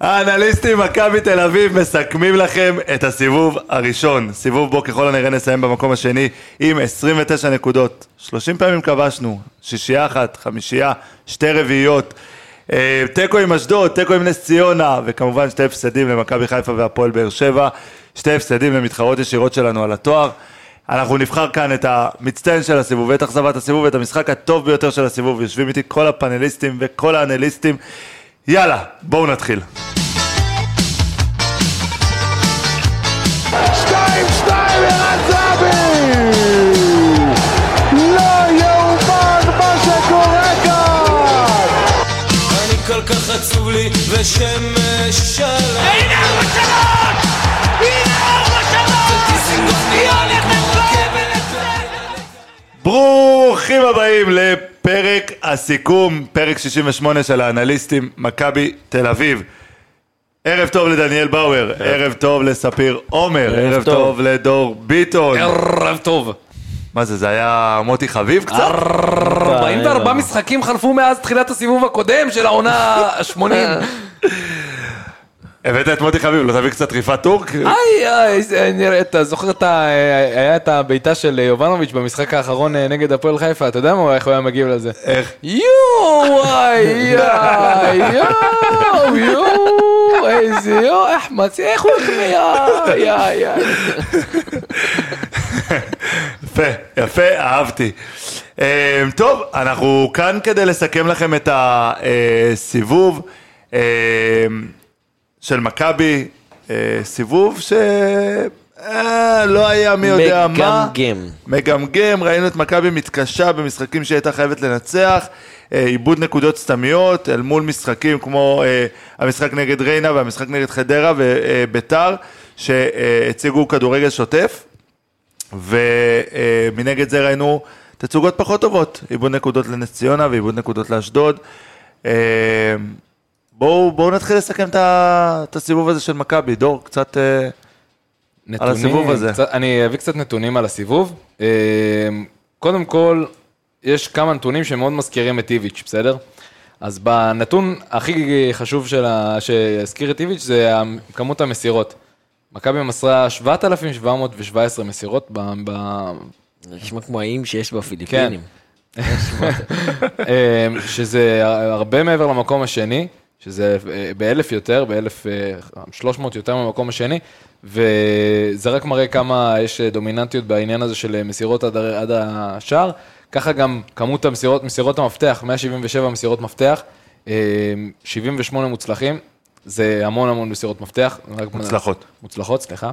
האנליסטים מכבי תל אביב מסכמים לכם את הסיבוב הראשון. סיבוב בו ככל הנראה נסיים במקום השני עם 29 נקודות. 30 פעמים כבשנו, שישייה אחת, חמישייה, שתי רביעיות. אה, תיקו עם אשדוד, תיקו עם נס ציונה, וכמובן שתי הפסדים למכבי חיפה והפועל באר שבע. שתי הפסדים למתחרות ישירות שלנו על התואר. אנחנו נבחר כאן את המצטיין של הסיבוב ואת אכזבת הסיבוב ואת המשחק הטוב ביותר של הסיבוב. יושבים איתי כל הפאנליסטים וכל האנליסטים. יאללה, בואו נתחיל. שתיים, שתיים, ערן זהבי! לא יאומן מה שקורה כאן! אני כל כך עצוב לי ושמש שלם הנה ארבע שלוש! הנה לי כמו רכבת ברוכים הבאים לפרק הסיכום, פרק 68 של האנליסטים, מכבי תל אביב. ערב טוב לדניאל באואר, ערב טוב לספיר עומר, ערב טוב. טוב לדור ביטון. ערב טוב. מה זה, זה היה מוטי חביב קצת? 44 משחקים חלפו מאז תחילת הסיבוב הקודם של העונה ה-80. הבאת את מוטי חביב, לא תביא קצת טריפת טורק? איי, איי, נראה, אתה זוכר את ה... היה את הבעיטה של יובנוביץ' במשחק האחרון אה, נגד הפועל חיפה, אתה יודע מה, איך הוא היה מגיב לזה? איך? יואו, וואי, יואו, יואו, איזה יואו, אחמד, איך הוא החמיא, יאי, יאי. יפה, יפה, אהבתי. אה, טוב, אנחנו כאן כדי לסכם לכם את הסיבוב אה, של מכבי, אה, סיבוב ש... אה, לא היה מי יודע מה. מגמגם. מגמגם, ראינו את מכבי מתקשה במשחקים שהיא הייתה חייבת לנצח, אה, איבוד נקודות סתמיות אל מול משחקים כמו אה, המשחק נגד ריינה והמשחק נגד חדרה וביתר, שהציגו כדורגל שוטף, ומנגד זה ראינו תצוגות פחות טובות, איבוד נקודות לנס ציונה ואיבוד נקודות לאשדוד. בואו בואו נתחיל לסכם את את הסיבוב הזה של מכבי, דור, קצת... אה, נתונים, הסיבוב הזה. קצת, אני אביא קצת נתונים על הסיבוב. אה, קודם כל, יש כמה נתונים שמאוד מזכירים את איביץ', בסדר? אז בנתון הכי חשוב. שהזכיר את איביץ' זה כמות המסירות. מכבי מסרה 7,717 מסירות ב... ב... נשמע כמו האיים שיש בפיליפינים. אה, שזה הרבה מעבר למקום השני, שזה אה, באלף יותר, באלף שלוש מאות יותר מהמקום השני, וזה רק מראה כמה יש דומיננטיות בעניין הזה של מסירות עד, עד השער. ככה גם כמות המסירות, מסירות המפתח, 177 מסירות מפתח, אה, 78 מוצלחים, זה המון המון מסירות מפתח. מוצלחות. מוצלחות, סליחה.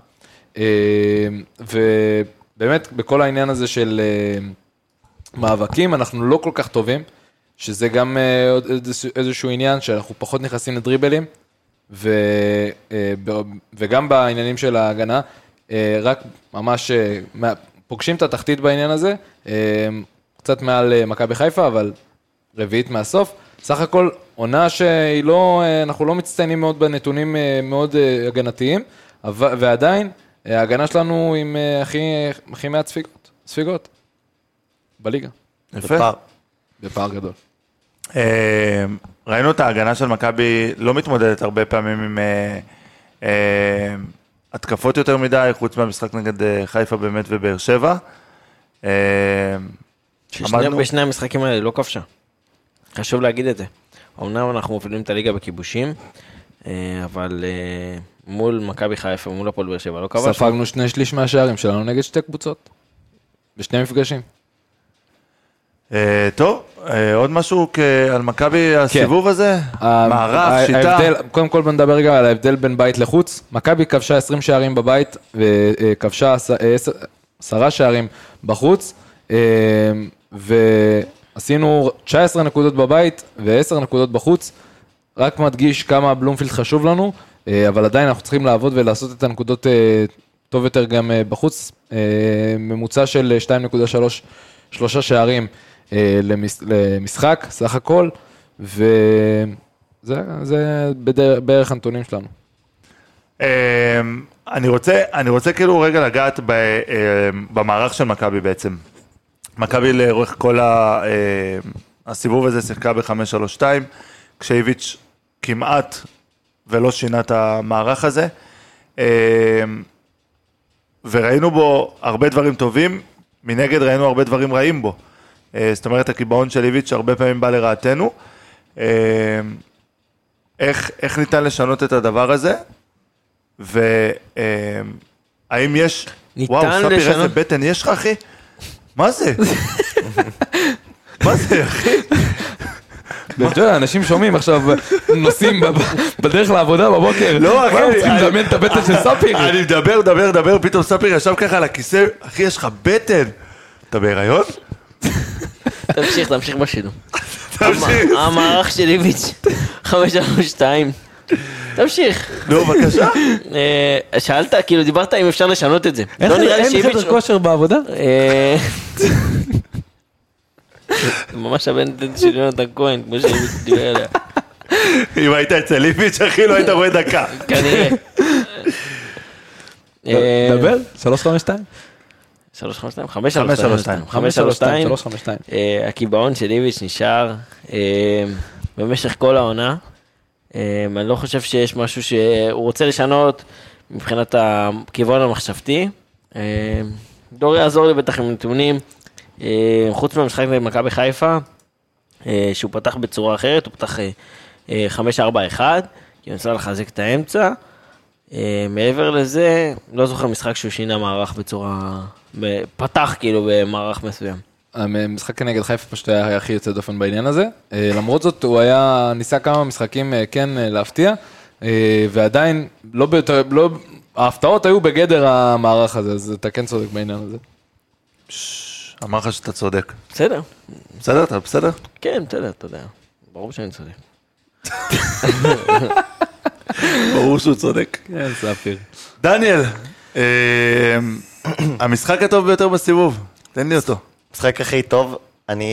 אה, ובאמת, בכל העניין הזה של אה, מאבקים, אנחנו לא כל כך טובים, שזה גם אה, איזשהו- עניין שאנחנו פחות נכנסים לדריבלים, ו, אה, וגם בעניינים של ההגנה, אה, רק ממש פוגשים את התחתית בעניין הזה, קצת מעל מכבי חיפה, אבל רביעית מהסוף. סך הכל עונה שהיא לא, אנחנו לא מצטיינים מאוד בנתונים מאוד הגנתיים, ועדיין ההגנה שלנו עם הכי, הכי מעט ספיגות, ספיגות בליגה, יפה. בפער. בפער גדול. אה, ראינו את ההגנה של מכבי לא מתמודדת הרבה פעמים עם אה, אה, התקפות יותר מדי, חוץ מהמשחק נגד אה, חיפה באמת ובאר שבע. אה, ששני- עמדנו- בשני המשחקים האלה לא כבשה. חשוב להגיד את זה. אמנם אנחנו מובילים את הליגה בכיבושים, אה, אבל אה, מול מכבי חיפה, מול הפועל באר שבע, לא כבשנו. ספגנו שני שליש מהשערים שלנו נגד שתי קבוצות, בשני מפגשים. אה, טוב, אה, עוד משהו על מכבי הסיבוב הזה? ה- מערך, שיטה. קודם כל בוא נדבר רגע על ההבדל בין בית לחוץ. מכבי כבשה 20 שערים בבית וכבשה עש- אה, עשר- עשרה שערים בחוץ, אה, ועשינו 19 נקודות בבית ו-10 נקודות בחוץ. רק מדגיש כמה בלומפילד חשוב לנו, אה, אבל עדיין אנחנו צריכים לעבוד ולעשות את הנקודות אה, טוב יותר גם אה, בחוץ. אה, ממוצע של 2.3 שלושה שערים אה, למש- למשחק, סך הכל, וזה זה בדר- בערך הנתונים שלנו. אמ, אני רוצה, אני רוצה כאילו רגע לגעת ב, אמ, במערך של מכבי בעצם. מכבי לאורך כל ה, אמ, הסיבוב הזה שיחקה ב-5-3-2, כשאיביץ' כמעט ולא שינה את המערך הזה. אה, וראינו בו הרבה דברים טובים, מנגד ראינו הרבה דברים רעים בו. אה, זאת אומרת, הקיבעון של איביץ' הרבה פעמים בא לרעתנו. אה, איך, איך ניתן לשנות את הדבר הזה? והאם יש... ניתן וואו, ספיר, איזה לשנות- בטן יש לך, אחי? מה זה? מה זה, אחי? אתה יודע, אנשים שומעים עכשיו, נוסעים בדרך לעבודה בבוקר. לא, אחי, מה, צריכים לדמיין את הבטן של ספיר. אני מדבר, מדבר, מדבר, פתאום ספיר ישב ככה על הכיסא, אחי, יש לך בטן. אתה בהיריון? תמשיך, תמשיך בשידור. תמשיך. המערך של איביץ', 532. תמשיך. נו, בבקשה. אה, שאלת, כאילו דיברת אם אפשר לשנות את זה. לא נראה לי אין שאיביץ'... חדר כושר בעבודה? אה, ממש הבן של יונתן כהן, כמו שאיביץ' דיבר עליה. אם היית אצל ליביץ', אחי, לא היית רואה דקה. כנראה. אה, דבר, 352. 352? 532. 532. 352. אה, הקיבעון של איביץ' נשאר אה, במשך כל העונה. אה, אני לא חושב שיש משהו שהוא רוצה לשנות מבחינת הכיוון המחשבתי. דור יעזור לי בטח עם נתונים. חוץ מהמשחק נגד מכבי חיפה, שהוא פתח בצורה אחרת, הוא פתח אה, אה, 5-4-1, כי הוא ניסה לחזק את האמצע. מעבר לזה, לא זוכר משחק שהוא שינה מערך בצורה... פתח כאילו במערך מסוים. המשחק נגד חיפה פשוט היה הכי יוצא דופן בעניין הזה. אה, למרות זאת, הוא היה, ניסה כמה משחקים אה, כן אה, להפתיע, אה, ועדיין, לא ביותר, לא, ההפתעות היו בגדר המערך הזה, אז אתה כן צודק בעניין הזה. אמר לך שאתה צודק. בסדר, בסדר? אתה בסדר? כן, בסדר, אתה יודע. ברור שאני צודק. ברור שהוא צודק. כן, ספיר. דניאל, אה, המשחק הטוב ביותר בסיבוב, תן לי אותו. המשחק הכי טוב, אני...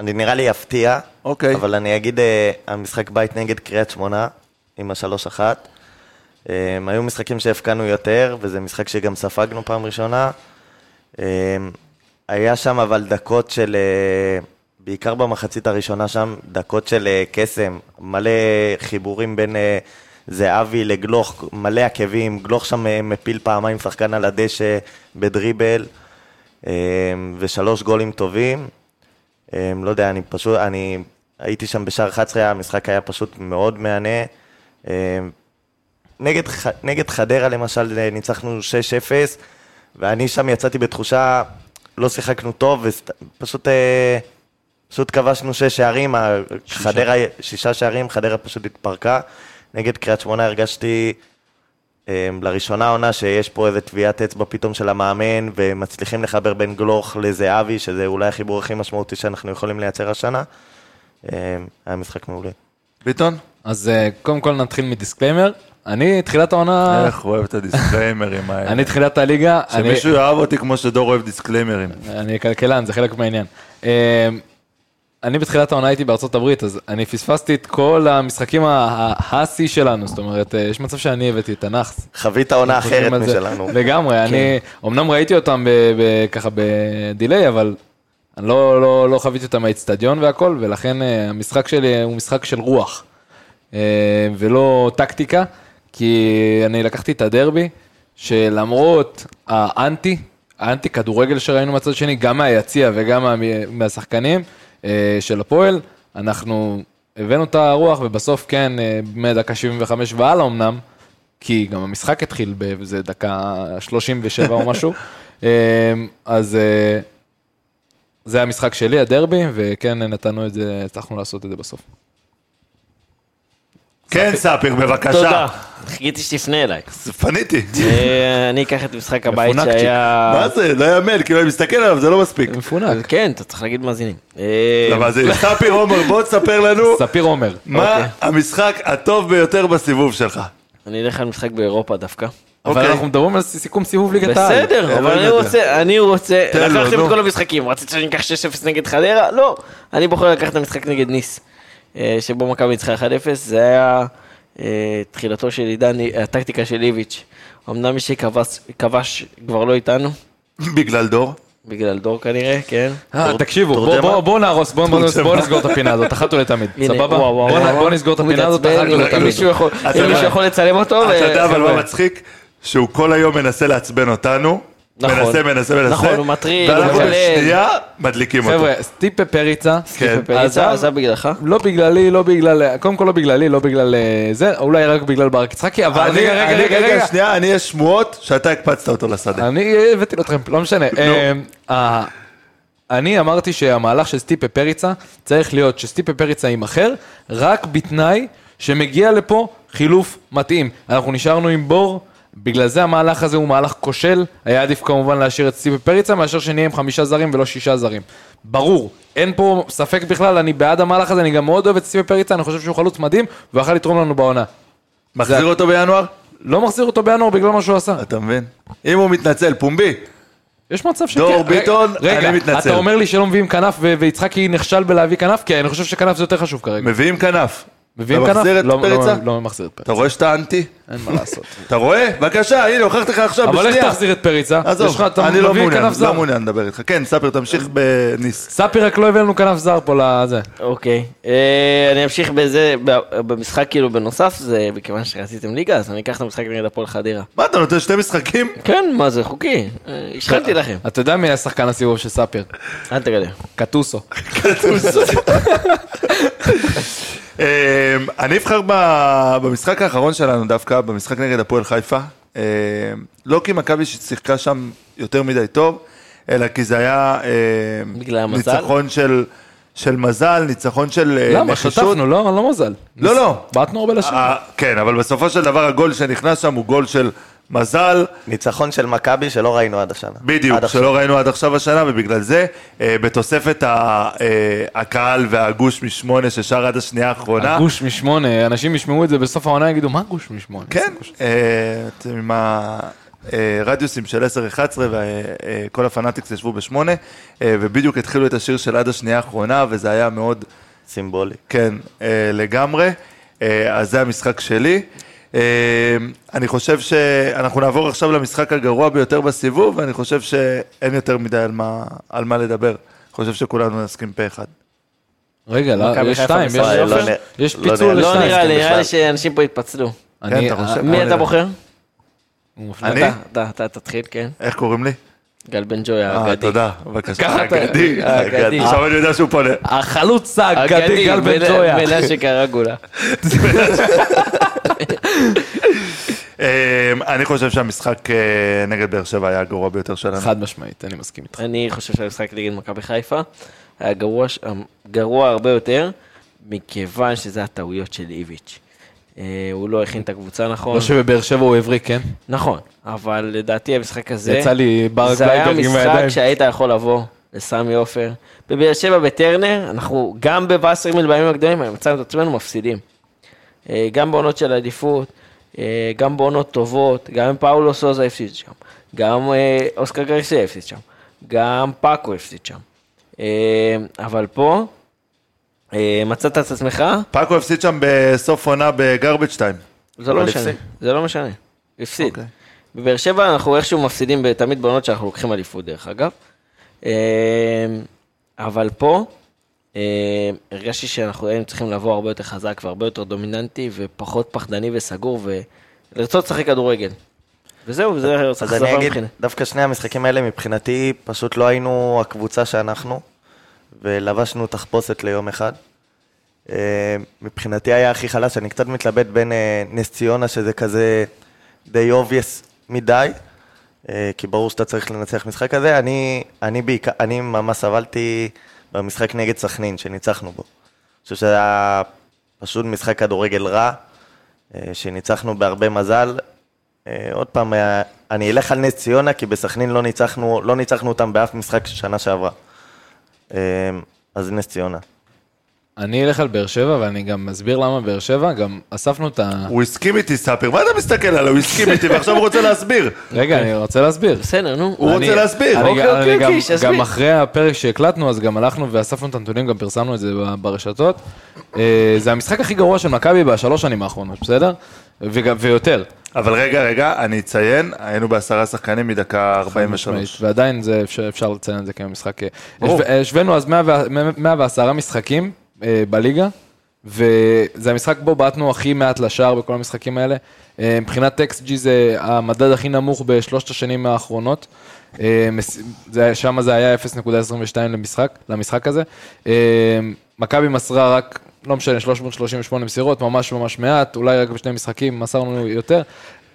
אני נראה לי אפתיע, אוקיי. אבל אני אגיד, אה, המשחק בית נגד קריית שמונה, עם השלוש אחת. אה, היו משחקים שהפקענו יותר, וזה משחק שגם ספגנו פעם ראשונה. אה, היה שם אבל דקות של, אה, בעיקר במחצית הראשונה שם, דקות של אה, קסם, מלא חיבורים בין אה, זהבי לגלוך, מלא עקבים, גלוך שם אה, מפיל פעמיים שחקן על הדשא בדריבל, אה, ושלוש גולים טובים. אה, לא יודע, אני פשוט, אני הייתי שם בשער 11, המשחק היה פשוט מאוד מהנה. נגד, נגד חדרה למשל ניצחנו 6-0, ואני שם יצאתי בתחושה, לא שיחקנו טוב, ופשוט פשוט כבשנו שש שערים, ה- חדרה, שישה שערים, חדרה פשוט התפרקה. נגד קריית שמונה הרגשתי אה, לראשונה עונה שיש פה איזה טביעת אצבע פתאום של המאמן, ומצליחים לחבר בין גלוך לזהבי, שזה אולי החיבור הכי משמעותי שאנחנו יכולים לייצר השנה. אה, היה משחק מעולה. ביטון? אז אה, קודם כל נתחיל מ disclaimer. אני, תחילת העונה, איך אוהב את הדיסקליימרים האלה. אני תחילת הליגה, אני- שמישהו יאהב אותי כמו שדור אוהב דיסקליימרים. אני כלכלן, זה חלק מהעניין. אני בתחילת העונה הייתי בארצות הברית, אז אני פספסתי את כל המשחקים ה- ה- השיא שלנו, זאת אומרת, אה, יש מצב שאני הבאתי את הנאחס. חווית עונה אחרת. משלנו. לגמרי, אני אמנם ראיתי אותם ככה בדיליי, אבל אני לא, לא, לא חוויתי אותם מהאיצטדיון והכל, ולכן אה, המשחק שלי הוא משחק של רוח, אה, ולא טקטיקה, כי אני לקחתי את הדרבי, שלמרות האנטי, האנטי כדורגל שראינו מהצד השני, גם מהיציע וגם מה, מהשחקנים של הפועל, אנחנו הבאנו את הרוח, ובסוף כן, אה, מדקה 75 והלאה אמנם, כי גם המשחק התחיל באיזה דקה 37 או משהו, אה, אז אה, זה המשחק שלי, הדרבי, וכן נתנו את זה, הצלחנו לעשות את זה בסוף. כן, ספיר, בבקשה. תודה. חיכיתי שתפנה אליי. פניתי. אה, אני אקח את משחק הבית. שהיה... מה זה? לא יאמן, כאילו אני מסתכל עליו, זה לא מספיק. מפונק. כן, אתה צריך להגיד מאזינים. אה, לא? ספיר עומר, בוא תספר לנו ספיר עומר. מה אוקיי. המשחק הטוב ביותר בסיבוב שלך. אני אלך על משחק באירופה דווקא. אבל אוקיי. אנחנו מדברים על סיכום סיבוב ליגת העל. בסדר, אה, אבל לא אני יודע. רוצה, אני רוצה, לקחתם. את כל המשחקים, רצית שאני אקח 6-0 נגד חדרה? לא, אני בוחר לקחת את המשחק נגד ניס, שבו מכבי ניצחה 1-0, זה היה אה, תחילתו של עידן, הטקטיקה של איביץ'. אמנם מי שכבש כבש כבר לא איתנו, בגלל דור. בגלל דור כנראה, כן. אה, תקשיבו, בוא- תורג'מן? בוא- בוא נהרוס, בוא- בוא תורג'מן. בוא נסגור את הפינה הזאת, אחת ולתמיד, סבבה? וואו, וואו, בוא נ- וואו. בוא נסגור את הפינה הזאת אחת ולתמיד. מישהו יכול- אתה אם מישהו יכול לצלם אותו, אתה יודע אבל. מה מצחיק? שהוא כל היום מנסה לעצבן אותנו. נכון. מנסה, מנסה, מנסה. נכון, הוא מטריד, הוא ואנחנו מקלל. בשנייה מדליקים אותו. חבר'ה, סטיפה פריצה, כן. פריצה עזב- בגללך? לא בגללי, לא בגלל, קודם כל לא בגללי, לא בגלל אה, זה, אולי רק בגלל ברק יצחקי, אבל אני- רגע, רגע, אני- רגע, רגע, שנייה, אני יש שמועות שאתה הקפצת אותו לשדה. אני הבאתי לו טרמפ, לא משנה. אה, אה, אני אמרתי שהמהלך של סטיפה פריצה צריך להיות שסטיפה פריצה יימכר רק בתנאי שמגיע לפה חילוף מתאים. אנחנו נשארנו עם בור, בגלל זה המהלך הזה הוא מהלך כושל. היה עדיף כמובן להשאיר את סטיפה פריצה מאשר שנהיה עם חמישה זרים ולא שישה זרים. ברור, אין פה ספק בכלל, אני בעד המהלך הזה, אני גם מאוד אוהב את סטיפה פריצה, אני חושב שהוא חלוץ מדהים, והוא יכול לתרום לנו בעונה. מחזיר אותו בינואר? לא מחזיר אותו בינואר בגלל מה שהוא עשה. אתה מבין? אם הוא מתנצל, פומבי. יש מצב שכן. דור ביטון, רגע, אני מתנצל. אתה אומר לי שלא מביאים כנף ויצחקי נכשל בלהביא כנף? כי אני חושב שכנף זה יותר חשוב כרגע. מביאים כנף. מביאים אתה כנף? מחזיר את לא- פריצה? לא- לא מחזיר את אתה פריצה. רואה שאתה אנטי? אין מה לעשות. אתה רואה? בבקשה, הנה, הוכחתי לך עכשיו, אבל איך בשנייה. תחזיר את פריצה? יש עזוב, לך- אתה אני לא מביא מעוניין, כנף זר. לא מעוניין לדבר איתך. כן, ספיר, תמשיך בניס. ספי רק לא הביא לנו כנף זר פה לזה. אוקיי. אה, אני אמשיך בזה, ב- במשחק כאילו בנוסף, זה מכיוון שרציתם ליגה, אז אני אקח את המשחק נגד הפועל חדרה. מה, אתה נותן שתי משחקים? כן, מה זה, חוקי. אה, השחלתי לכם. אתה יודע מי השחקן הסיבוב של ספיר? אל תגלה. קטוסו. אמ, אני אבחר במשחק האחרון שלנו דווקא, במשחק נגד הפועל חיפה. אמ, לא כי מכבי שיחקה שם יותר מדי טוב, אלא כי זה היה אמ? ניצחון של, של מזל, ניצחון של אה, למה? נחישות. שטפנו, לא לא מזל. לא, לא. בעטנו הרבה לשם. אה, כן, אבל בסופו של דבר הגול שנכנס שם הוא גול של מזל, ניצחון של מכבי שלא ראינו עד השנה. בדיוק, עד עכשיו. שלא ראינו עד עכשיו השנה, ובגלל זה, אה, בתוספת ה- אה, הקהל והגוש משמונה ששר עד השנייה האחרונה. גוש משמונה, אנשים ישמעו את זה בסוף העונה, יגידו, מה גוש משמונה? כן, אה, אתם עם הרדיוסים של 10-11 וכל הפנאטיקס ישבו בשמונה, אה, ובדיוק התחילו את השיר של עד השנייה האחרונה, וזה היה מאוד, סימבולי. כן, אה, לגמרי. אה, אז זה המשחק שלי. אה, אני חושב שאנחנו נעבור עכשיו למשחק הגרוע ביותר בסיבוב, ואני חושב שאין יותר מדי על מה, על מה לדבר. אני חושב שכולנו נסכים פה אחד. רגע, לא, יש שתיים, יש לא? נראה- יש לא פיצול לא לשתיים. נראה לי. נראה לי שאנשים פה התפצלו. אני- כן, אתה חושב? אה, מי אתה. בוחר? אני? אתה, אתה, אתה תתחיל, כן. איך קוראים לי? גל בן ג'וי אה, האגדי. תודה, בבקשה. ככה אתה- אגדי, האגדי. עכשיו אני יודע שהוא פונה. החלוץ האגדי אגדי, גל בן ג'ויה. מנשה קרגולה. אמ, אני חושב שהמשחק אה, נגד באר שבע היה הגרוע ביותר שלנו. חד משמעית, אני מסכים איתך. אני חושב שהמשחק נגד מכבי חיפה היה גרוע, ש- גרוע הרבה יותר, מכיוון שזה הטעויות של איביץ'. אה, הוא לא הכין את הקבוצה נכון. לא שבבאר שבע הוא הבריק, כן? נכון, אבל לדעתי המשחק הזה, יצא לי זה היה בלייברג עם הידיים. משחק שהיית יכול לבוא לסמי עופר. בבאר שבע בטרנר, אנחנו גם בווסרמיל בימים הגדולים, מצאנו את עצמנו מפסידים. אה, גם בעונות של עדיפות, אה, גם בעונות טובות, גם פאולו סוזה הפסיד שם, גם אה, אוסקר גרסיה הפסיד שם, גם פאקו הפסיד שם. אבל פה, מצאת את עצמך, פאקו הפסיד שם בסוף עונה בגרבג' 2. זה לא משנה. זה לא משנה, הפסיד. אוקיי. בבאר שבע אנחנו איכשהו מפסידים תמיד בעונות שאנחנו לוקחים אליפות דרך אגב. אבל פה הרגשתי שאנחנו היינו צריכים לבוא הרבה יותר חזק והרבה יותר דומיננטי ופחות פחדני וסגור ולרצות לשחק כדורגל. וזהו, זה אז אני אגיד. דווקא שני המשחקים האלה מבחינתי פשוט לא היינו הקבוצה שאנחנו, ולבשנו תחפושת ליום אחד. אה, מבחינתי היה הכי חלש, אני קצת מתלבט בין אה, נס ציונה, שזה כזה די obvious מדי, אה, כי ברור שאתה צריך לנצח משחק כזה. אני, אני, אני ממש סבלתי במשחק נגד סכנין, שניצחנו בו. אני חושב שזה היה פשוט משחק כדורגל רע, אה, שניצחנו בהרבה מזל. אה, עוד פעם, אה, אני אלך על נס ציונה, כי בסכנין לא ניצחנו, לא ניצחנו אותם באף משחק שנה שעברה. אז נס ציונה. אני אלך על באר שבע, ואני גם אסביר למה באר שבע, גם אספנו את ה... הוא הסכים איתי, ספיר, מה אתה מסתכל עליו? הוא הסכים איתי ועכשיו הוא רוצה להסביר. רגע, אני רוצה להסביר. בסדר, נו. הוא אני- רוצה להסביר. אוקיי, גם- אוקיי, אוקיי, שיסביר. גם אחרי הפרק שהקלטנו, אז גם הלכנו ואספנו את הנתונים, גם פרסמנו את זה ברשתות. אה, זה המשחק הכי גרוע של מכבי בשלוש שנים האחרונות, בסדר? ויותר. אבל רגע, רגע, אני אציין, היינו בעשרה שחקנים מדקה 43. משמעית, ועדיין זה אפשר, אפשר לציין את זה כמשחק. אה, השווינו אז 100 ו- 110 משחקים בליגה, וזה המשחק בו בעטנו הכי מעט לשער בכל המשחקים האלה. אה, מבחינת XG זה המדד הכי נמוך בשלושת השנים האחרונות. אה, מס- זה- שם זה היה 0.22 למשחק, למשחק הזה. אה, מכבי מסרה רק, לא משנה, 338 מסירות, ממש ממש מעט, אולי רק בשני משחקים מסרנו יותר.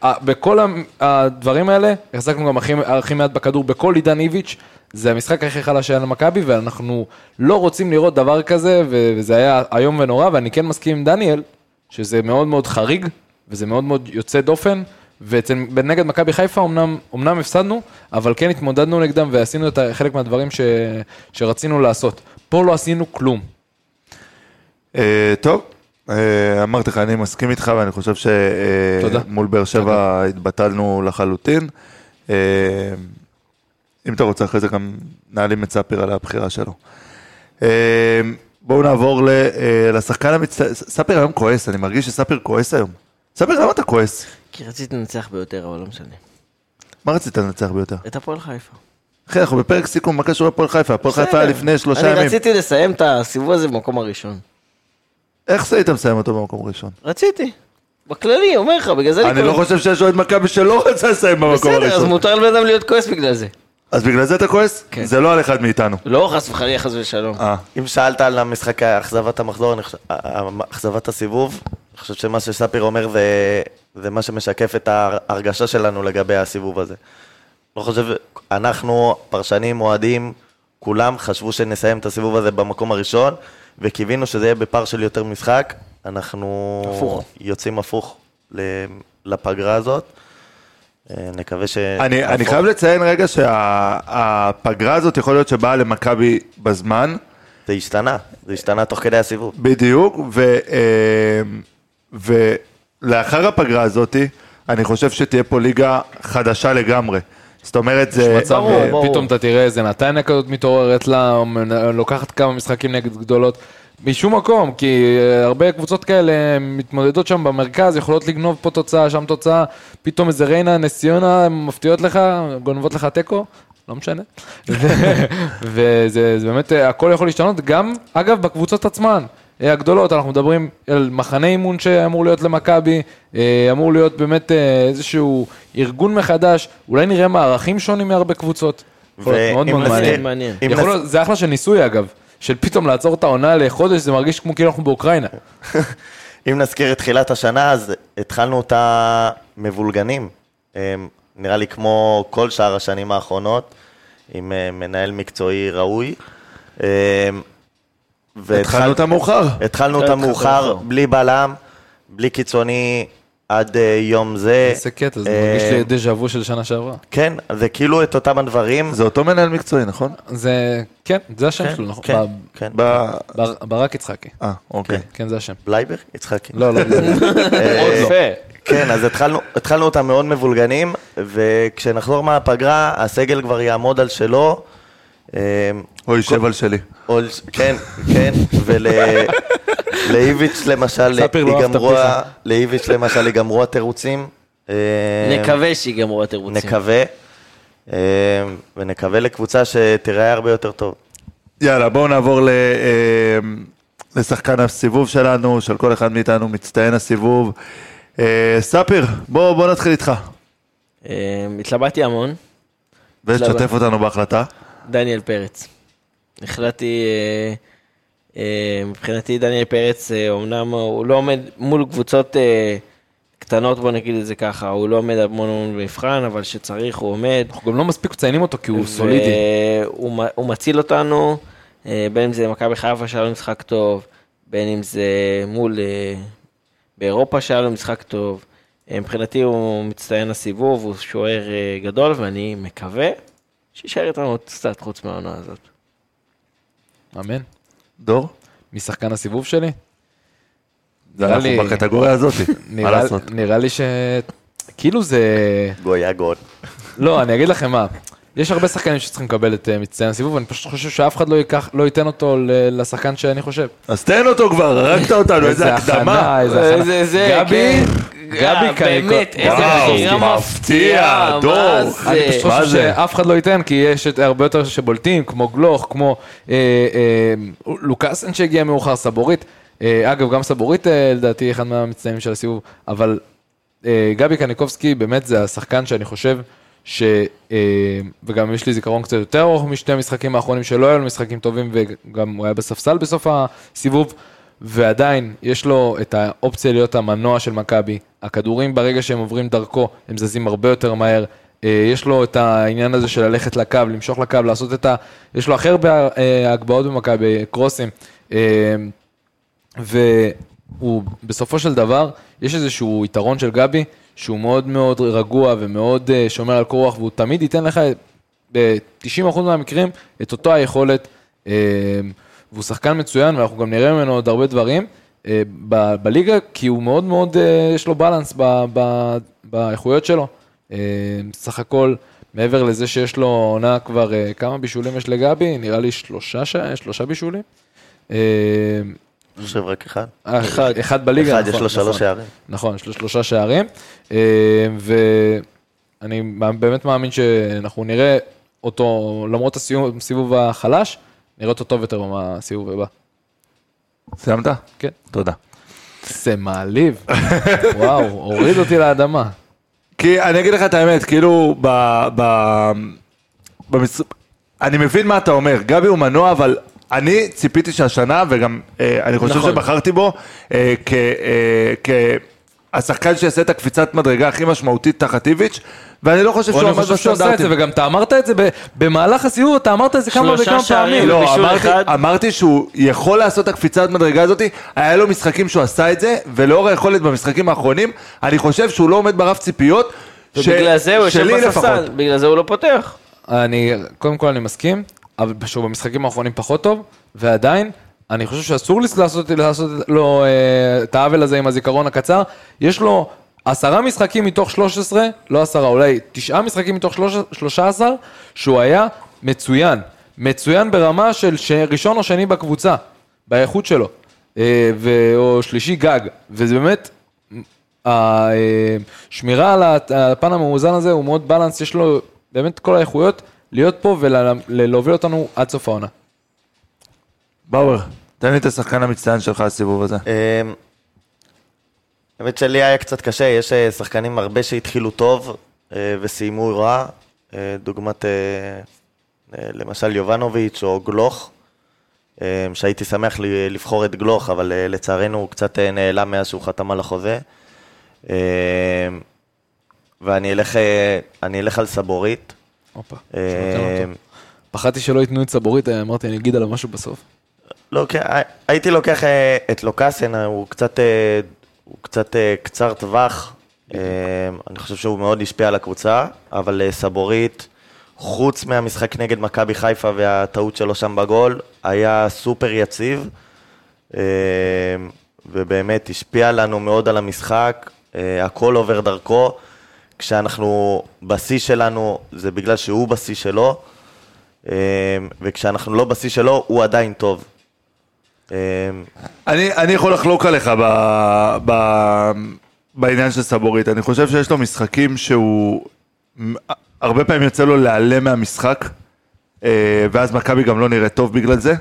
בכל הדברים האלה, החזקנו גם הכי, הכי מעט בכדור בכל עידן איביץ', זה המשחק הכי חלש שהיה למכבי, ואנחנו לא רוצים לראות דבר כזה, וזה היה איום ונורא, ואני כן מסכים עם דניאל, שזה מאוד מאוד חריג, וזה מאוד מאוד יוצא דופן, ונגד מכבי חיפה אמנם, אמנם הפסדנו, אבל כן התמודדנו נגדם ועשינו את חלק מהדברים ש, שרצינו לעשות. פה לא עשינו כלום. אה, טוב, אמרתי לך, אני מסכים איתך, ואני חושב. שמול באר שבע התבטלנו לחלוטין. אה, אם אתה רוצה, אחרי זה גם נעלים את ספיר על הבחירה שלו. אה, בואו נעבור אה, לשחקן המצטיין. ספיר היום כועס, אני מרגיש שספיר כועס היום. ספיר, למה אתה כועס? כי רציתי לנצח ביותר, אבל לא משנה. מה רצית לנצח ביותר? את הפועל חיפה. אחי, אנחנו בפרק סיכום, מה קשור לפועל חיפה? הפועל חיפה היה לפני שלושה אני ימים. רציתי לסיים את הסיבוב הזה במקום הראשון. איך זה היית מסיים אותו במקום ראשון? רציתי. בכללי, אומר לך, בגלל זה אני לא כועס. חושב שיש אוהד מכבי שלא רצה לסיים במקום בסדר, אז הראשון. מותר לבן אדם להיות כועס בגלל זה. אז בגלל זה אתה כועס? כן. זה לא על אחד מאיתנו. לא חס וחלילה, חס ושלום. אה, אם שאלת על המשחק אכזבת המחזור, אני אכזבת הסיבוב, אני חושב שמה שספיר אומר זה, זה מה שמשקף את ההרגשה שלנו לגבי הסיבוב הזה. לא חושב, אנחנו, פרשנים, אוהדים, כולם חשבו שנסיים את הסיבוב הזה במקום הראשון, וקיווינו שזה יהיה בפער של יותר משחק. אנחנו הפוך. יוצאים הפוך ל- לפגרה הזאת. אה, נקווה ש... אני, אני חייב לציין רגע שהפגרה הזאת יכול להיות שבאה למכבי בזמן, זה השתנה, זה השתנה תוך כדי הסיבוב. בדיוק, ו, אה, ולאחר הפגרה הזאת, אני חושב שתהיה פה ליגה חדשה לגמרי. זאת אומרת, זה... מצב, אה. פתאום אתה תראה איזה נתניה כזאת מתעוררת לה, לוקחת כמה משחקים נגד גדולות. משום מקום, כי אה, הרבה קבוצות כאלה מתמודדות שם במרכז, יכולות לגנוב פה תוצאה, שם תוצאה, פתאום איזה ריינה, נס ציונה, מפתיעות לך, גונבות לך תיקו, לא משנה. וזה זה באמת, אה, הכל יכול להשתנות, גם, אגב, בקבוצות עצמן. אה, הגדולות, אנחנו מדברים על מחנה אימון שאמור להיות למכבי, אה, אמור להיות באמת אה, איזשהו ארגון מחדש, אולי נראה מערכים שונים מהרבה קבוצות. יכול להיות מאוד מאוד מעניין. מעניין. יכול להיות, זה אחלה של ניסוי אגב, של פתאום לעצור את העונה לחודש, זה מרגיש כמו כאילו אנחנו באוקראינה. אם נזכיר את תחילת השנה, אז התחלנו אותה מבולגנים. נראה לי כמו כל שאר השנים האחרונות, עם מנהל מקצועי ראוי. התחלנו אותה מאוחר. התחלנו לא אותה התחלנו מאוחר, מאוחר. בלי בלם, בלי קיצוני עד אה, יום זה. איזה קטע, זה אה, מרגיש לי דז'ה וו של שנה שעברה. כן, זה כאילו את אותם הדברים. זה אותו מנהל מקצועי, נכון? זה, כן, זה השם כן, שלו, נכון? כן, כן. ברק יצחקי. אה, אוקיי. כן, זה השם. בלייבר? יצחקי. לא, לא, אה, יפה. כן, אז התחלנו, התחלנו אותם מאוד מבולגנים, וכשנחזור מהפגרה, הסגל כבר יעמוד על שלו. או יישב על שלי. כן, כן, ולאיביץ' למשל, לא. לאיביץ' למשל ייגמרו התירוצים. אמ, נקווה שיגמרו התירוצים. נקווה, אמ, ונקווה לקבוצה שתיראה הרבה יותר טוב. יאללה, בואו נעבור ל... אה, לשחקן הסיבוב שלנו, של כל אחד מאיתנו, מצטיין הסיבוב. אה, ספיר, בוא, בוא נתחיל איתך. אה, התלבטתי המון, ותשתף אותנו בהחלטה. דניאל פרץ. החלטתי, אה, אה, מבחינתי דניאל פרץ, אה, אומנם הוא לא עומד מול קבוצות אה, קטנות, בוא נגיד את זה ככה, הוא לא עומד המון המון במבחן, אבל כשצריך הוא עומד. אנחנו גם לא מספיק מציינים אותו כי הוא סולידי. הוא, מציל אותנו, אה, בין אם זה מכבי חיפה שהיה לו משחק טוב, בין אם זה מול אה, באירופה שהיה לו משחק טוב. אה, מבחינתי הוא מצטיין הסיבוב, הוא שוער אה, גדול, ואני מקווה שיישאר איתנו עוד קצת חוץ מהעונה הזאת. אמן. דור? משחקן הסיבוב שלי? זה אנחנו לי- בקטגוריה הזאת, מה לעשות? נראה לי ש... כאילו זה... גויה גול. לא, אני אגיד לכם מה. יש הרבה שחקנים שצריכים לקבל את אה, מצטיין הסיבוב, אני פשוט חושב שאף אחד לא ייקח, לא ייתן אותו לשחקן שאני חושב. אז תן אותו כבר, הרגת אותנו, איזה הקדמה. הכנה, איזה הכנה. זה, זה, גבי, כן. גבי קניקוב. באמת, איזה בחירה מפתיע, מפתיעה, דור. מה אני זה? פשוט חושב זה? שאף אחד לא ייתן, כי יש את- הרבה יותר שבולטים, כמו גלוך, כמו אה, אה, לוקאסן שהגיע מאוחר, סבורית. אה, אגב, גם סבורית אה, לדעתי אחד מהמצטיינים של הסיבוב, אבל אה, גבי קניקובסקי באמת זה השחקן שאני חושב ש... אה, וגם יש לי זיכרון קצת יותר ארוך משתי המשחקים האחרונים שלא היו לו משחקים טובים וגם הוא היה בספסל בסוף הסיבוב ועדיין יש לו את האופציה להיות המנוע של מכבי. הכדורים ברגע שהם עוברים דרכו הם זזים הרבה יותר מהר. אה, יש לו את העניין הזה של ללכת לקו, למשוך לקו, לעשות את ה... יש לו הרבה אה, הגבהות במכבי, קרוסים. והוא בסופו של דבר, יש איזשהו יתרון של גבי, שהוא מאוד מאוד רגוע ומאוד uh, שומר על קור רוח, והוא תמיד ייתן לך ב-90% מהמקרים את אותו היכולת, uh, והוא שחקן מצוין, ואנחנו גם נראה ממנו עוד הרבה דברים ב- בליגה, כי הוא מאוד מאוד, יש לו בלנס ב- ב- באיכויות שלו. סך הכל, מעבר לזה שיש לו עונה כבר, כמה בישולים יש לגבי? נראה לי שלושה. שלושה בישולים. אני חושב רק אחד. אחד, אחד בליגה, אחד, נכון, יש לו שלוש נכון. שערים. נכון, יש לו שלושה שערים, אה, ואני באמת מאמין שאנחנו נראה אותו, למרות הסיבוב הסיבוב החלש, נראה אותו טוב יותר בסיבוב הבא. סיימת? כן. תודה. זה מעליב, וואו, הוריד אותי לאדמה. כי אני אגיד לך את האמת, כאילו, ב... ב... במס... אני מבין מה אתה אומר, גבי הוא מנוע, אבל אני ציפיתי שהשנה, וגם אה, אני חושב נכון. שבחרתי בו, אה, כ... אה, כהשחקן שיעשה את הקפיצת מדרגה הכי משמעותית תחת איביץ', ואני לא חושב שהוא אני עומד חושב שהוא עושה את זה, בסטנדרטים. וגם אתה אמרת את זה ב- במהלך הסיבוב, אתה אמרת את זה כמה וכמה. פעמים. לא, אמרתי, אחד. אמרתי שהוא יכול לעשות את הקפיצת מדרגה הזאת, היה לו משחקים שהוא עשה את זה, ולאור היכולת במשחקים האחרונים, אני חושב שהוא לא עומד ברף ציפיות. ש- ובגלל זה הוא יושב שלי בספסל, לפחות. בגלל זה הוא לא פותח. אני, קודם כל אני מסכים, אבל שהוא במשחקים האחרונים פחות טוב, ועדיין, אני חושב שאסור לעשות, לעשות לו אה, את העוול הזה עם הזיכרון הקצר. יש לו עשרה משחקים מתוך 13, לא עשרה, אולי תשעה משחקים מתוך 13, שהוא היה מצוין. מצוין ברמה של ראשון או שני בקבוצה, באיכות שלו, אה, ו- או שלישי גג, וזה באמת, השמירה על הפן המאוזן הזה הוא מאוד בלנס, יש לו באמת כל האיכויות להיות פה ולהוביל אותנו עד סוף העונה. באואר, תן לי את השחקן המצטיין שלך לסיבוב הזה. אמ, האמת שלי היה קצת קשה, יש אה, שחקנים הרבה שהתחילו טוב אה, וסיימו רע, אה, דוגמת אה, אה, למשל יובנוביץ' או גלוך, אה, שהייתי שמח לבחור את גלוך, אבל אה, לצערנו הוא קצת אה, נעלם מאז שהוא חתם על החוזה. אה, ואני אלך, אה, אני אלך על סבורית. הופה, אה, אותו. פחדתי שלא ייתנו את סבורית, אמרתי אני אגיד עליו משהו בסוף. לא, כן, הייתי לוקח אה, את לוקאסן, אה, הוא קצת, אה, הוא קצת אה, קצר טווח, אה, אני חושב שהוא מאוד השפיע על הקבוצה, אבל אה, סבורית, חוץ מהמשחק נגד מכבי חיפה והטעות שלו שם בגול, היה סופר יציב, אה, ובאמת השפיע לנו מאוד על המשחק, אה, הכל עובר דרכו, כשאנחנו בשיא שלנו, זה בגלל שהוא בשיא שלו, אה, וכשאנחנו לא בשיא שלו, הוא עדיין טוב. אה, אני, אני יכול לחלוק עליך ב, ב, בעניין של סבורית. אני חושב שיש לו משחקים שהוא... הרבה פעמים יוצא לו להיעלם מהמשחק, אה, ואז מכבי גם לא נראית טוב בגלל זה.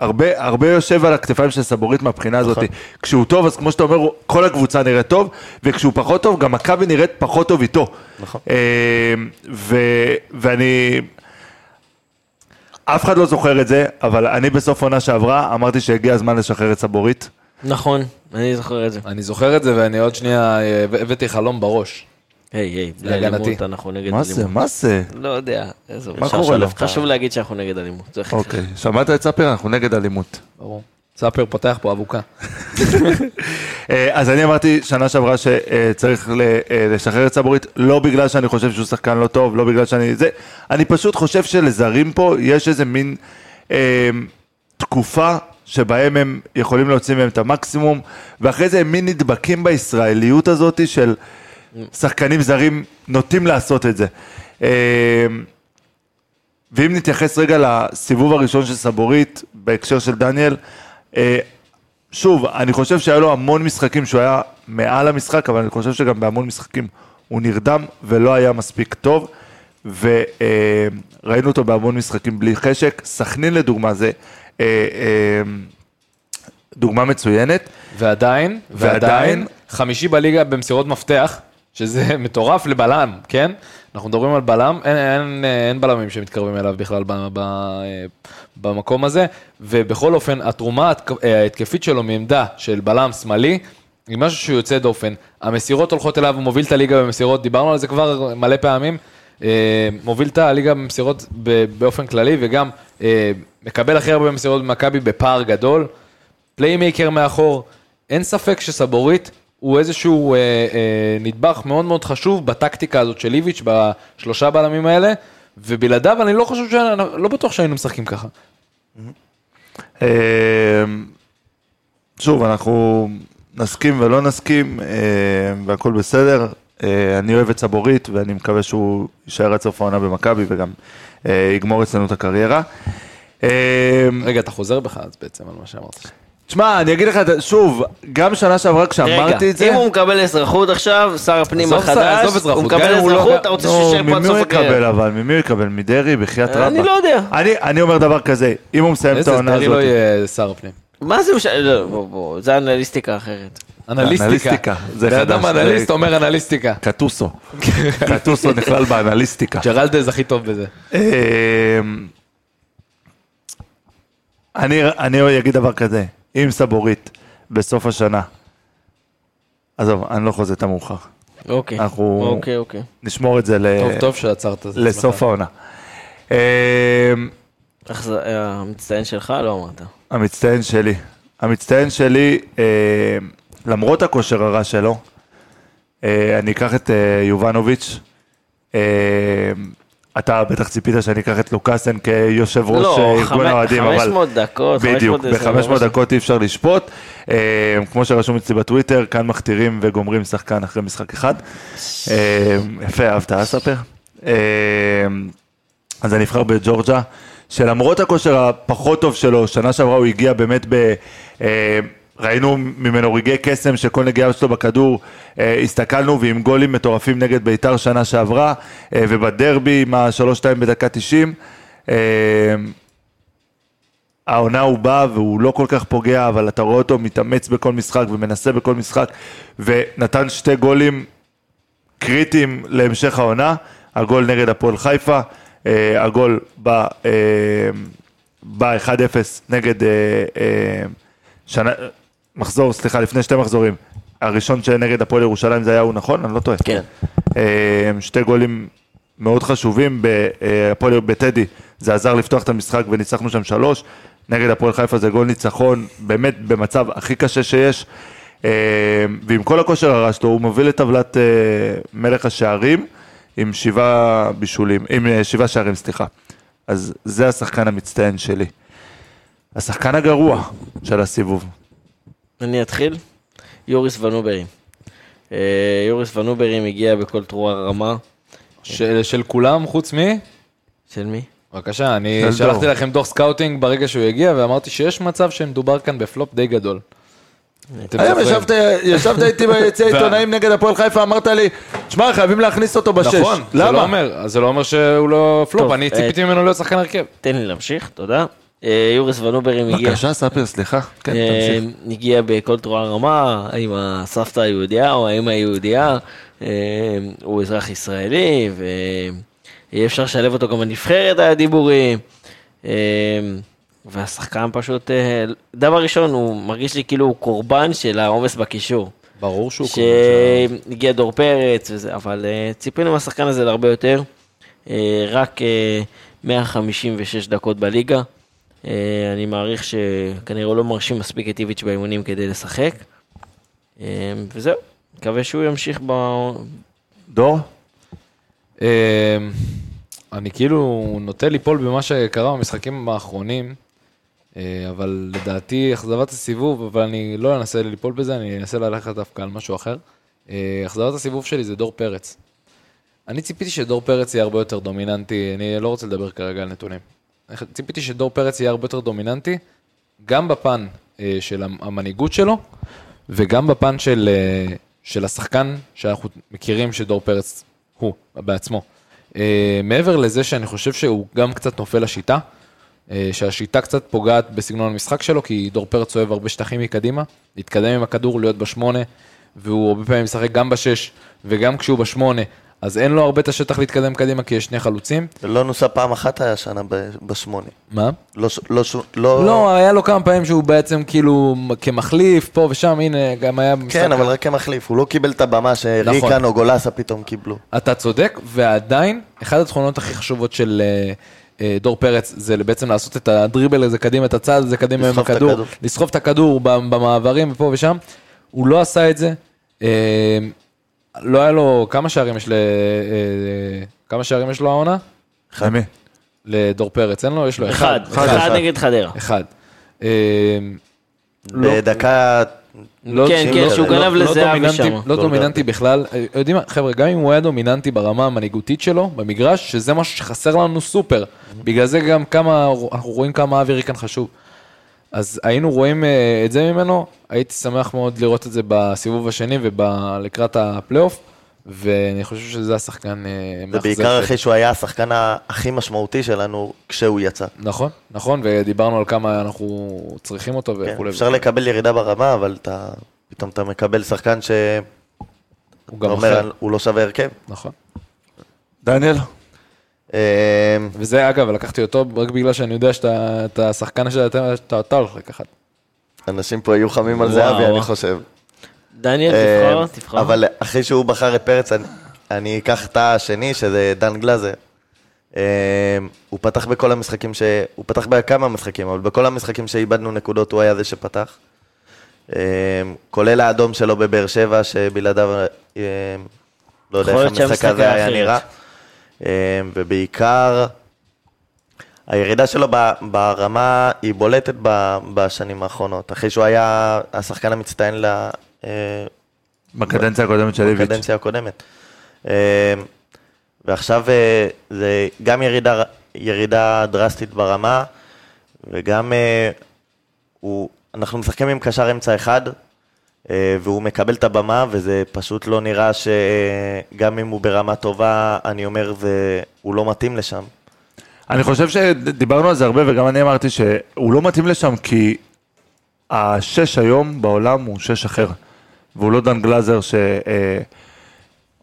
הרבה, הרבה יושב על הכתפיים של סבורית מהבחינה הזאת. כשהוא טוב, אז כמו שאתה אומר, כל הקבוצה נראית טוב, וכשהוא פחות טוב, גם מכבי נראית פחות טוב איתו. נכון. אה, ו, ואני... אף אחד לא זוכר את זה, אבל אני בסוף עונה שעברה אמרתי שהגיע הזמן לשחרר את סבורית. נכון, אני זוכר את זה. אני זוכר את זה ואני עוד שנייה אה, הבאתי חלום בראש. היי, היי, להגנתי. אנחנו נגד מה אלימות. זה? מה זה? לא יודע, עזוב. מה קורה. לו? חשוב להגיד שאנחנו נגד אלימות. אוקיי, שמעת את ספיר? אנחנו נגד אלימות. ברור. ספר פותח פה אבוקה. אה, אז אני אמרתי שנה שעברה שצריך אה, לשחרר את סבורית, לא בגלל שאני חושב שהוא שחקן לא טוב, לא בגלל שאני... זה... אני פשוט חושב שלזרים פה יש איזה מין אה, תקופה שבהם הם יכולים להוציא מהם את המקסימום, ואחרי זה הם מין נדבקים בישראליות הזאת של שחקנים זרים נוטים לעשות את זה. אה, ואם נתייחס רגע לסיבוב הראשון של סבורית, בהקשר של דניאל, אה, שוב, אני חושב שהיה לו המון משחקים שהוא היה מעל המשחק, אבל אני חושב שגם בהמון משחקים הוא נרדם ולא היה מספיק טוב, וראינו אותו בהמון משחקים בלי חשק. סכנין לדוגמה זה אה, אה, דוגמה מצוינת. ועדיין, ועדיין- ועדיין, חמישי בליגה במסירות מפתח, שזה מטורף לבלם, כן? אנחנו מדברים על בלם, אין, אין, אין בלמים שמתקרבים אליו בכלל ב, ב, במקום הזה, ובכל אופן, התרומה ההתק- ההתקפית שלו מעמדה של בלם שמאלי, היא משהו שהוא יוצא דופן. המסירות הולכות אליו, הוא מוביל את הליגה במסירות, דיברנו על זה כבר מלא פעמים. אה, מוביל את הליגה במסירות באופן כללי, וגם אה, מקבל הכי הרבה במסירות במכבי בפער גדול. playmaker מאחור, אין ספק שסבוריט הוא איזשהו אה, אה, נדבך מאוד מאוד חשוב בטקטיקה הזאת של איביץ' בשלושה בלמים האלה, ובלעדיו אני לא חושב, שאני, לא בטוח שהיינו משחקים ככה. אה, שוב, אנחנו נסכים ולא נסכים, אה, והכל בסדר. אה, אני אוהב את סבורית, ואני מקווה שהוא יישאר עד סוף העונה במכבי, וגם אה, יגמור אצלנו את הקריירה. אה, רגע, אתה חוזר בך אז בעצם על מה שאמרת. תשמע, אני אגיד לך, שוב, גם שנה שעברה כשאמרתי את זה... אם הוא מקבל אזרחות עכשיו, שר הפנים החדש, הוא מקבל לא- אזרחות, אתה רוצה נו, שישאר פה עד ממי סוף הוא יקבל הקריירה. אבל? ממי הוא יקבל? מדרעי? בחייאת רבאק. אני לא יודע. אני, אני אומר דבר כזה, אם הוא מסיים את איזה העונה דרעי הזאת... לא יהיה שר הפנים. מה זה משנה? לא, בוא, בוא, זה אנליסטיקה אחרת. אנליסטיקה. זה אדם חדש, זה- אנליסט אומר אנליסטיקה. קטוסו. קטוסו נכלל באנליסטיקה. ג'רלדז הכי טוב בזה. אמ, אני, אני אגיד דבר כזה, אם סבורית בסוף השנה, עזוב, אני לא חוזה את המאוחר, אוקיי. אנחנו- אוקיי, אוקיי. נשמור את זה ל- טוב, טוב שעצרת את עצמך. לסוף העונה. אמ, איך זה, אה, המצטיין שלך? לא אמרת. המצטיין שלי, המצטיין שלי, אה, למרות הכושר הרע שלו, אה, אני אקח את אה, יובנוביץ'. אה, אתה בטח ציפית שאני אקח את לוקאסן כיושב ראש לא, אה, ארגון האוהדים, אבל... 500 דקות, בדיוק, 500 ב-500 דקות אי אפשר לשפוט. אה, כמו שרשום אצלי בטוויטר, כאן מכתירים וגומרים שחקן אחרי משחק אחד. אה, יפה, אהבת, אה, ספר? אה, אז אני אבחר בג'ורג'ה, שלמרות הכושר הפחות טוב שלו, שנה שעברה הוא הגיע באמת ב... אה, ראינו ממנו רגעי קסם שכל נגיעה שלו בכדור, אה, הסתכלנו ועם גולים מטורפים נגד ביתר שנה שעברה, אה, ובדרבי עם השלוש-שתיים בדקה 90. אה, העונה הוא בא והוא לא כל כך פוגע, אבל אתה רואה אותו מתאמץ בכל משחק ומנסה בכל משחק, ונתן שתי גולים קריטיים להמשך העונה, הגול נגד הפועל חיפה, אה, הגול ב- אה, ב-1-0 נגד אה, אה, שנה, מחזור, סליחה, לפני שתי מחזורים. הראשון שנגד הפועל ירושלים זה היה הוא נכון? אני לא טועה. כן. אה, שתי גולים מאוד חשובים בהפועל בטדי, זה עזר לפתוח את המשחק וניצחנו שם שלוש. נגד הפועל חיפה זה גול ניצחון, באמת במצב הכי קשה שיש. אה, ועם כל הכושר הרע שלו, הוא מוביל את טבלת אה, מלך השערים עם שבעה בישולים, עם אה, שבעה שערים, סליחה. אז זה השחקן המצטיין שלי. השחקן הגרוע של הסיבוב. אני אתחיל. יוריס ואן אוברים. אה, יוריס ואן אוברים הגיע בכל תרועה רמה. של של כולם חוץ מ... של מי? בבקשה, אני של שלחתי דור. לכם דוח scouting ברגע שהוא הגיע, ואמרתי שיש מצב שמדובר כאן בפלופ די גדול. היום? ישבת, ישבת איתי ביציע עיתונאים נגד הפועל חיפה, אמרת לי, תשמע, חייבים להכניס אותו בשש. נכון, זה לא למה? אומר, אז זה לא אומר שהוא לא פלופ, אני אה, ציפיתי ממנו להיות שחקן הרכב. תן לי להמשיך, תודה. אה, יוריס ונוברים הגיע. בבקשה, ספר, סליחה. כן, אה, תמשיך. הגיע בכל תרועה רמה, האם הסבתא היהודייה או האמא היהודייה, אה, הוא אזרח ישראלי, ואי אפשר לשלב אותו גם בנבחרת, היה דיבורים. אה, והשחקן פשוט, אה, דבר ראשון, הוא מרגיש לי כאילו הוא קורבן של העומס בקישור. ברור שהוא שהגיע דור פרץ וזה, אבל אה, ציפינו מהשחקן הזה להרבה יותר. אה, רק אה, 156 דקות בליגה. אה, אני מעריך שכנראה לא מרשים מספיק את איביץ' באימונים כדי לשחק. אה, וזהו, מקווה שהוא ימשיך ב... דור? אמ, אני כאילו נוטה ליפול במה שקרה במשחקים האחרונים, אה, אבל לדעתי אכזבת הסיבוב, אבל אני לא אנסה ליפול בזה, אני אנסה ללכת דווקא על משהו אחר. אה, אכזבת הסיבוב שלי זה דור פרץ. אני ציפיתי שדור פרץ יהיה הרבה יותר דומיננטי, אני לא רוצה לדבר כרגע על נתונים. ציפיתי שדור פרץ יהיה הרבה יותר דומיננטי, גם בפן אה, של המ- המנהיגות שלו, וגם בפן של, אה, של השחקן שאנחנו מכירים שדור פרץ הוא בעצמו. אה, מעבר לזה שאני חושב שהוא גם קצת נופל לשיטה, אה, שהשיטה קצת פוגעת בסגנון המשחק שלו, כי דור פרץ אוהב הרבה שטחים מקדימה, להתקדם עם הכדור, להיות בשמונה, והוא הרבה פעמים משחק גם בשש וגם כשהוא בשמונה, אז אין לו הרבה את השטח להתקדם קדימה, כי יש שני חלוצים. לא נוסה פעם אחת היה שנה בשמונה. מה? לא, לא, לא, לא, היה לו כמה פעמים שהוא בעצם כאילו כמחליף, פה ושם, הנה, גם היה. כן, אבל רק כמחליף, הוא לא קיבל את הבמה שריקן נכון. או גולסה פתאום קיבלו. אתה צודק, ועדיין, אחת התכונות הכי חשובות של אה, אה, דור פרץ, זה בעצם לעשות את הדריבל הזה קדימה, את הצעד הזה קדימה עם הכדור. לסחוב את הכדור במעברים ופה ושם. הוא לא עשה את זה. אה, לא היה לו, כמה שערים יש ל... אה, כמה שערים יש לו העונה? למי? לדור פרץ, אין לו? יש לו אחד. אחד, אחד נגד חדרה. אחד. אה, לא- בדקה... לא, כן, כן, שהוא גנב לא לזהבי דומיננטי- שם. לא דומיננטי בכלל. אה, יודעים מה, חבר'ה, גם אם הוא היה דומיננטי ברמה המנהיגותית שלו, במגרש, שזה משהו שחסר לנו סופר. בגלל זה גם כמה, אנחנו רואים כמה אבי ריקן חשוב. אז היינו רואים אה, את זה ממנו, הייתי שמח מאוד לראות את זה בסיבוב השני ולקראת הפלייאוף, ואני חושב שזה השחקן אה, מאכזב. ובעיקר אחרי שהוא היה השחקן הכי משמעותי שלנו כשהוא יצא. נכון, נכון, ודיברנו על כמה אנחנו צריכים אותו כן, וכולי. אפשר לקבל ירידה ברמה, אבל אתה, פתאום אתה מקבל שחקן שאתה הוא גם אומר, אחר. הוא לא שווה הרכב. נכון. דניאל? אה, וזה אגב, לקחתי אותו רק בגלל שאני יודע שאתה אתה השחקן שאתה אתה- אתה הולך לקחת. אנשים פה יהיו חמים על זהבי, אני. חושב. דניאל, אה, תבחר, תבחר. אבל אחרי שהוא בחר את פרץ, אני- אני אקח את השני, שזה דן גלאזר. אה, הוא פתח בכל המשחקים ש... הוא פתח בכמה משחקים, אבל בכל המשחקים שאיבדנו נקודות הוא היה זה שפתח. כולל האדום שלו בבאר שבע, שבלעדיו, לא יודע איך המשחק הזה היה. נראה. אה, ובעיקר, הירידה שלו ברמה היא בולטת בשנים האחרונות. אחרי שהוא היה השחקן המצטיין ל... אה, בקדנציה הקודמת של איביץ'. בקדנציה הקודמת. אה, ועכשיו זה גם ירידה, ירידה דרסטית ברמה, וגם הוא, אנחנו משחקים עם קשר אמצע אחד, והוא מקבל את הבמה, וזה פשוט לא נראה שגם אם הוא ברמה טובה, אני אומר, זה, הוא לא מתאים לשם. אני חושב שדיברנו על זה הרבה, וגם אני אמרתי שהוא לא מתאים לשם, כי השש היום בעולם הוא שש אחר. והוא לא דן גלאזר ש... אה,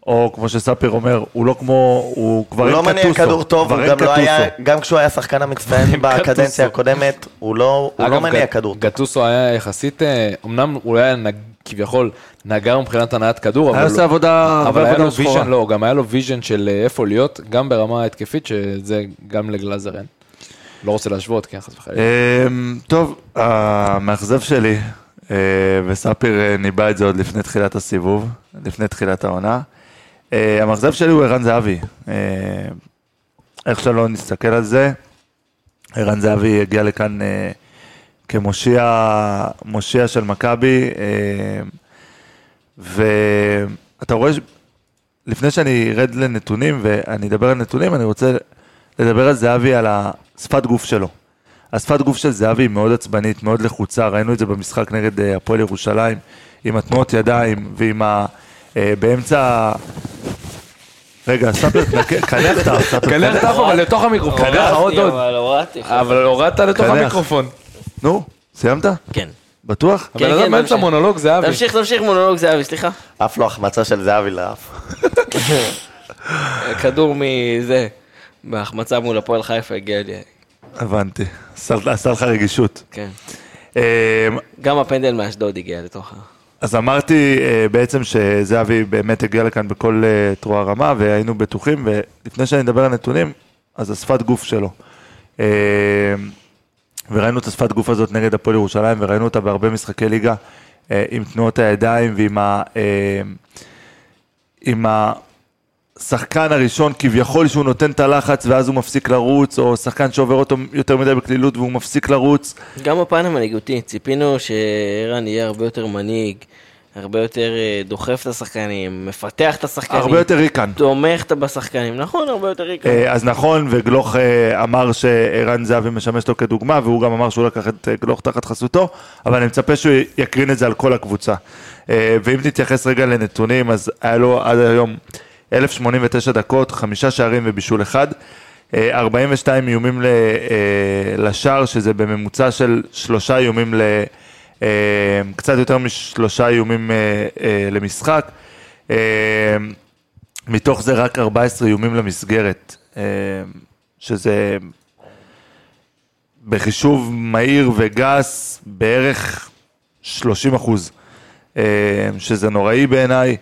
או כמו שספיר אומר, הוא לא כמו, הוא כבר הוא אין לא מניע קטוסו. כדור טוב, הוא גם לא היה, קטוסו. גם כשהוא היה השחקן המצטיין קטוסו. בקדנציה הקודמת, הוא לא, הוא לא מניע כדור טוב. גטוסו היה יחסית, אה, אמנם הוא היה כביכול נגר מבחינת הנעת כדור, היה אבל עושה עבודה, אבל היה לו. ויז'ן, לא, גם היה לו ויז'ן של אה, איפה להיות, גם ברמה ההתקפית, שזה גם לגלאזר אין. לא רוצה להשוות, כן, חס וחלילה. אמ, טוב, המאכזב שלי, אה, וספיר אה, ניבא את זה עוד לפני תחילת הסיבוב, לפני תחילת העונה. המאכזב שלי הוא ערן זהבי. איך שלא נסתכל על זה, ערן זהבי הגיע לכאן כמושיע מושיע של מכבי, אה, ואתה רואה, לפני שאני ארד לנתונים ואני אדבר על נתונים, אני רוצה לדבר על זהבי, על השפת גוף שלו. השפת גוף של זהבי היא מאוד עצבנית, מאוד לחוצה, ראינו את זה במשחק נגד אה, הפועל ירושלים, עם התנועות ידיים ועם ה... אה, באמצע... רגע, ספר, תנקה- קנח את ה... ספר, קנח את האף אבל לתוך המיקרופון, קנח, עוד עוד. אבל הורדתי. אבל הורדת לתוך. המיקרופון. נו, סיימת? כן. בטוח? הבן כן, אדם באמצע. מונולוג, זה אבי. תמשיך, תמשיך מונולוג זהבי, סליחה. אף לא החמצה של זהבי לאף. כדור מזה, בהחמצה מול הפועל חיפה הגיע לי. הבנתי. עשה לך רגישות. כן. אה, גם הפנדל מאשדוד הגיע לתוך ה... אז אמרתי אה, בעצם שזהבי באמת הגיע לכאן בכל אה, תרועה רמה והיינו בטוחים, ולפני שאני אדבר על נתונים, אז השפת גוף שלו. וראינו את השפת גוף הזאת נגד הפועל ירושלים, וראינו אותה בהרבה משחקי ליגה, אה, עם תנועות הידיים ועם ה... אה, עם השחקן הראשון כביכול שהוא נותן את הלחץ ואז הוא מפסיק לרוץ, או שחקן שעובר אותו יותר מדי בקלילות והוא מפסיק לרוץ. גם בפן המנהיגותי, ציפינו שערן יהיה הרבה יותר מנהיג, הרבה יותר אה, דוחף את השחקנים, מפתח את השחקנים. הרבה יותר ריקן. תומך בשחקנים, נכון, הרבה יותר ריקן. אה, אז נכון, וגלוך אה, אמר שערן זהבי משמש לו כדוגמה, והוא גם אמר שהוא לקח את גלוך תחת חסותו, אבל אני מצפה שהוא יקרין את זה על כל הקבוצה. ואם תתייחס רגע לנתונים, אז היה לו עד היום 1,089 דקות, חמישה שערים ובישול אחד. אה, 42 איומים לשער, שזה בממוצע של שלושה איומים ל... אה, קצת יותר משלושה איומים אה, אה, למשחק. מתוך זה רק 14 איומים למסגרת, שזה בחישוב מהיר וגס בערך 30 אחוז, שזה נוראי בעיניי.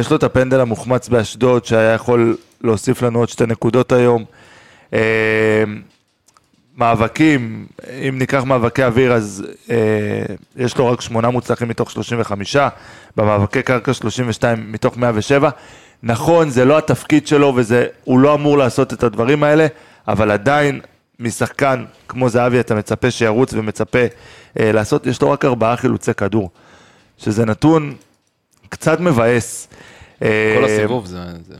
יש לו את הפנדל המוחמץ באשדוד, שהיה יכול להוסיף לנו עוד שתי נקודות היום. אה, מאבקים, אם ניקח מאבקי אוויר, אז אה, יש לו רק שמונה מוצלחים מתוך 35, במאבקי קרקע 32 מתוך 107. נכון, זה לא התפקיד שלו והוא לא אמור לעשות את הדברים האלה, אבל עדיין משחקן כמו זהבי אתה מצפה שירוץ ומצפה אה, לעשות, יש לו רק ארבעה חילוצי כדור, שזה נתון קצת מבאס. אה, כל הסיבוב זה... זה-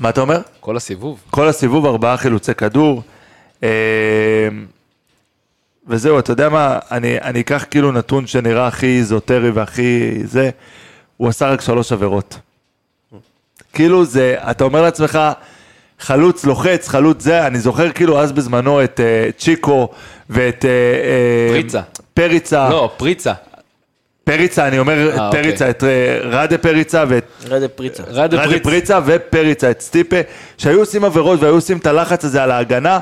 מה אתה אומר? כל הסיבוב. כל הסיבוב ארבעה חילוצי כדור. אה, וזהו, אתה יודע מה, אני, אני אקח כאילו נתון שנראה הכי איזוטרי והכי זה, הוא עשה רק שלוש עבירות. כאילו זה, אתה אומר לעצמך, חלוץ לוחץ, חלוץ זה, אני זוכר כאילו אז בזמנו את uh, צ'יקו ואת... Uh, פריצה. פריצה. לא, פריצה. פריצה, אני אומר אה, את פריצה, את אה, רדה פריצה ואת רדה פריצה. רדה רדה פריצה. פריצה ופריצה, את סטיפה, שהיו עושים עבירות והיו עושים את הלחץ הזה על ההגנה,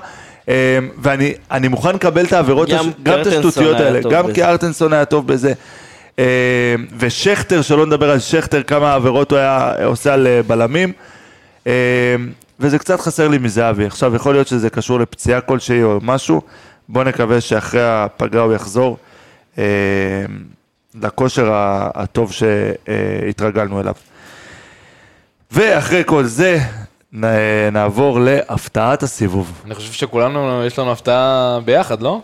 ואני אני מוכן לקבל את העבירות, גם את השטותיות האלה, גם. כי ארטנסון היה טוב בזה. אה, ושכטר, שלא נדבר על שכטר, כמה עבירות הוא היה עושה על אה, בלמים. אה, וזה קצת חסר לי מזהבי. עכשיו, יכול להיות שזה קשור לפציעה כלשהי או משהו. בואו נקווה שאחרי הפגרה הוא יחזור לכושר הטוב שהתרגלנו אליו. ואחרי כל זה, נעבור להפתעת הסיבוב. אני חושב שכולנו, יש לנו הפתעה ביחד, לא?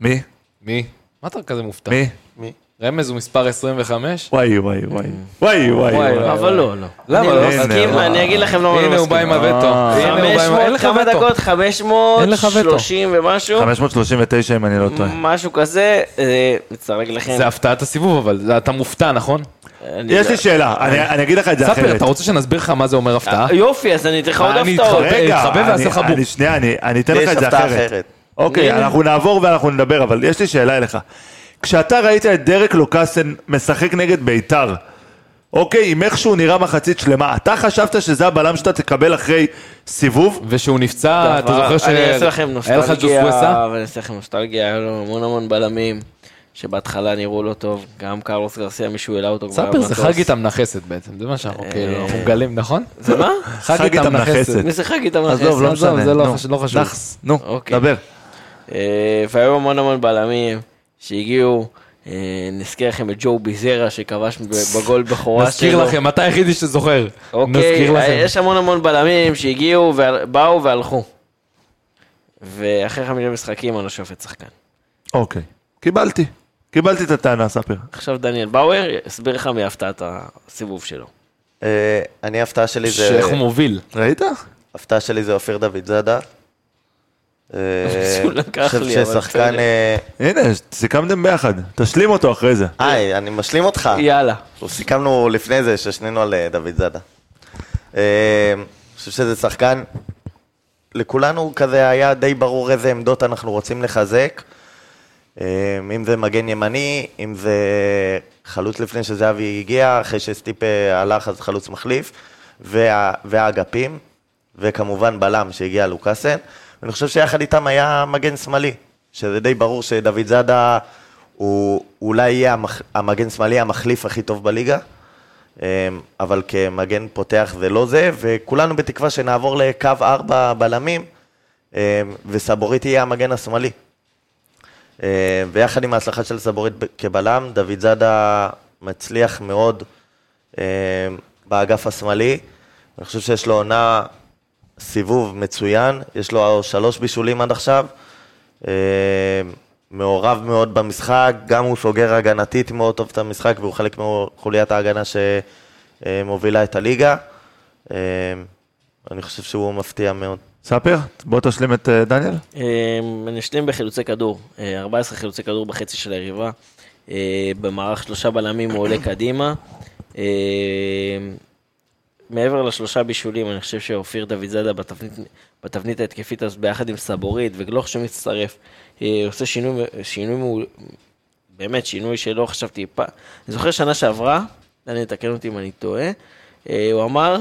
מי? מי? מה אתה כזה מופתע? מי? מי? רמז הוא מספר 25? וואי וואי וואי. וואי וואי וואי. אבל לא, לא. למה אני לא? לא הנה, מסכים. אני אגיד לכם למה אני הנה לא הוא בא מסכים. עם הווטו. אה. הנה הוא בא עם... אין 500, לך כמה. דקות? אין לך וטו. 530 ומשהו? 539 אם אני לא טועה. משהו כזה, אה, מצטרג לכם. זה הפתעת הסיבוב, אבל זה- אתה מופתע, נכון? אני יש לי שאלה, אני אני אגיד לך את זה ספר, אחרת. אתה רוצה שנסביר לך מה זה אומר הפתעה? אה, יופי, אז אני אתן לך עוד אני הפתעות. רגע, ואעשה אני- לך בוק. אני- שנייה, אני אני אתן לך את זה אחרת. אוקיי. אנחנו נעבור ואנחנו נדבר, אבל יש לי שאלה אליך. כשאתה ראית את דרק לוקאסן משחק נגד ביתר, אוקיי, עם איך שהוא נראה מחצית שלמה, אתה חשבת שזה הבלם שאתה תקבל אחרי סיבוב? ושהוא נפצע, אתה זוכר ש... אני אעשה לכם לך נוסטלגיה, ג'וסווסה? ואני אעשה לכם נוסטלגיה, היה לו המון המון בלמים, שבהתחלה נראו לא טוב, גם קרלוס גרסיה, מישהו העלה אותו כבר ספר זה במטוס. חגיט המנכסת בעצם, זה מה שאנחנו כאילו, אנחנו מגלים, נכון? זה מה? חגיט המנכסת. מי זה חגית המנכסת? עזוב, לא משנה. זה לא חשוב, לא חשוב. נחס, נו, אוקיי. דבר. אה, והיו המון המון בלמים שהגיעו, אה, נזכיר לכם את ג'ו ביזרה שכבש בגול בכורה שלו. נזכיר לכם, אתה היחידי שזוכר. אוקיי. יש המון המון בלמים שהגיעו ובאו והלכו. ואחרי חמישה משחקים אני לא שופט שחקן. אוקיי, קיבלתי. קיבלתי את הטענה, ספר. עכשיו דניאל באואר יסביר לך מהפתעת הסיבוב שלו. אה, אני ההפתעה שלי זה... שאיך הוא מוביל. ראית? ההפתעה שלי זה אופיר דוד זאדה. אה, הוא לקח לי, אבל ששחקן... אה, הנה, סיכמתם ביחד. תשלים אותו אחרי זה. אה, אני משלים אותך. יאללה. סיכמנו לפני זה ששנינו על דוד זאדה. אני חושב שזה שחקן, לכולנו כזה היה די ברור איזה עמדות אנחנו רוצים לחזק. אה, אם זה מגן ימני, אם זה חלוץ לפני שזהבי הגיע, אחרי שסטיפה הלך אז חלוץ מחליף, וה, והאגפים, וכמובן בלם שהגיע לוקאסן. ואני חושב שיחד איתם היה מגן שמאלי, שזה די ברור שדוד זאדה הוא אולי יהיה המח, המגן שמאלי המחליף הכי טוב בליגה, אמ, אבל כמגן פותח זה לא זה, וכולנו בתקווה שנעבור לקו ארבע בלמים, אמ, וסבורית יהיה המגן השמאלי. אמ, ויחד עם ההצלחה של סבורית כבלם, דוד זאדה מצליח מאוד אמ, באגף השמאלי. אני חושב שיש לו עונה סיבוב מצוין, יש לו שלוש בישולים עד עכשיו. אמ, מעורב מאוד במשחק, גם הוא סוגר הגנתית מאוד טוב את המשחק, והוא חלק מחוליית ההגנה שמובילה את הליגה. אה, אני חושב שהוא מפתיע מאוד. ספיר, בוא תשלים את אה, דניאל. אה, אני אשלים בחילוצי כדור, אה, 14 חילוצי כדור בחצי של היריבה. אה, במערך שלושה בלמים הוא עולה קדימה. אה, מעבר לשלושה בישולים, אני חושב שאופיר דוד זאדה בתבנית, בתבנית ההתקפית הזאת ביחד עם סבורית וגלוך שמצטרף, אה, עושה שינוי, שינוי מעול- באמת שינוי שלא חשבתי פעם. אני זוכר שנה שעברה, דני תקן אותי אם אני טועה, אה, הוא אמר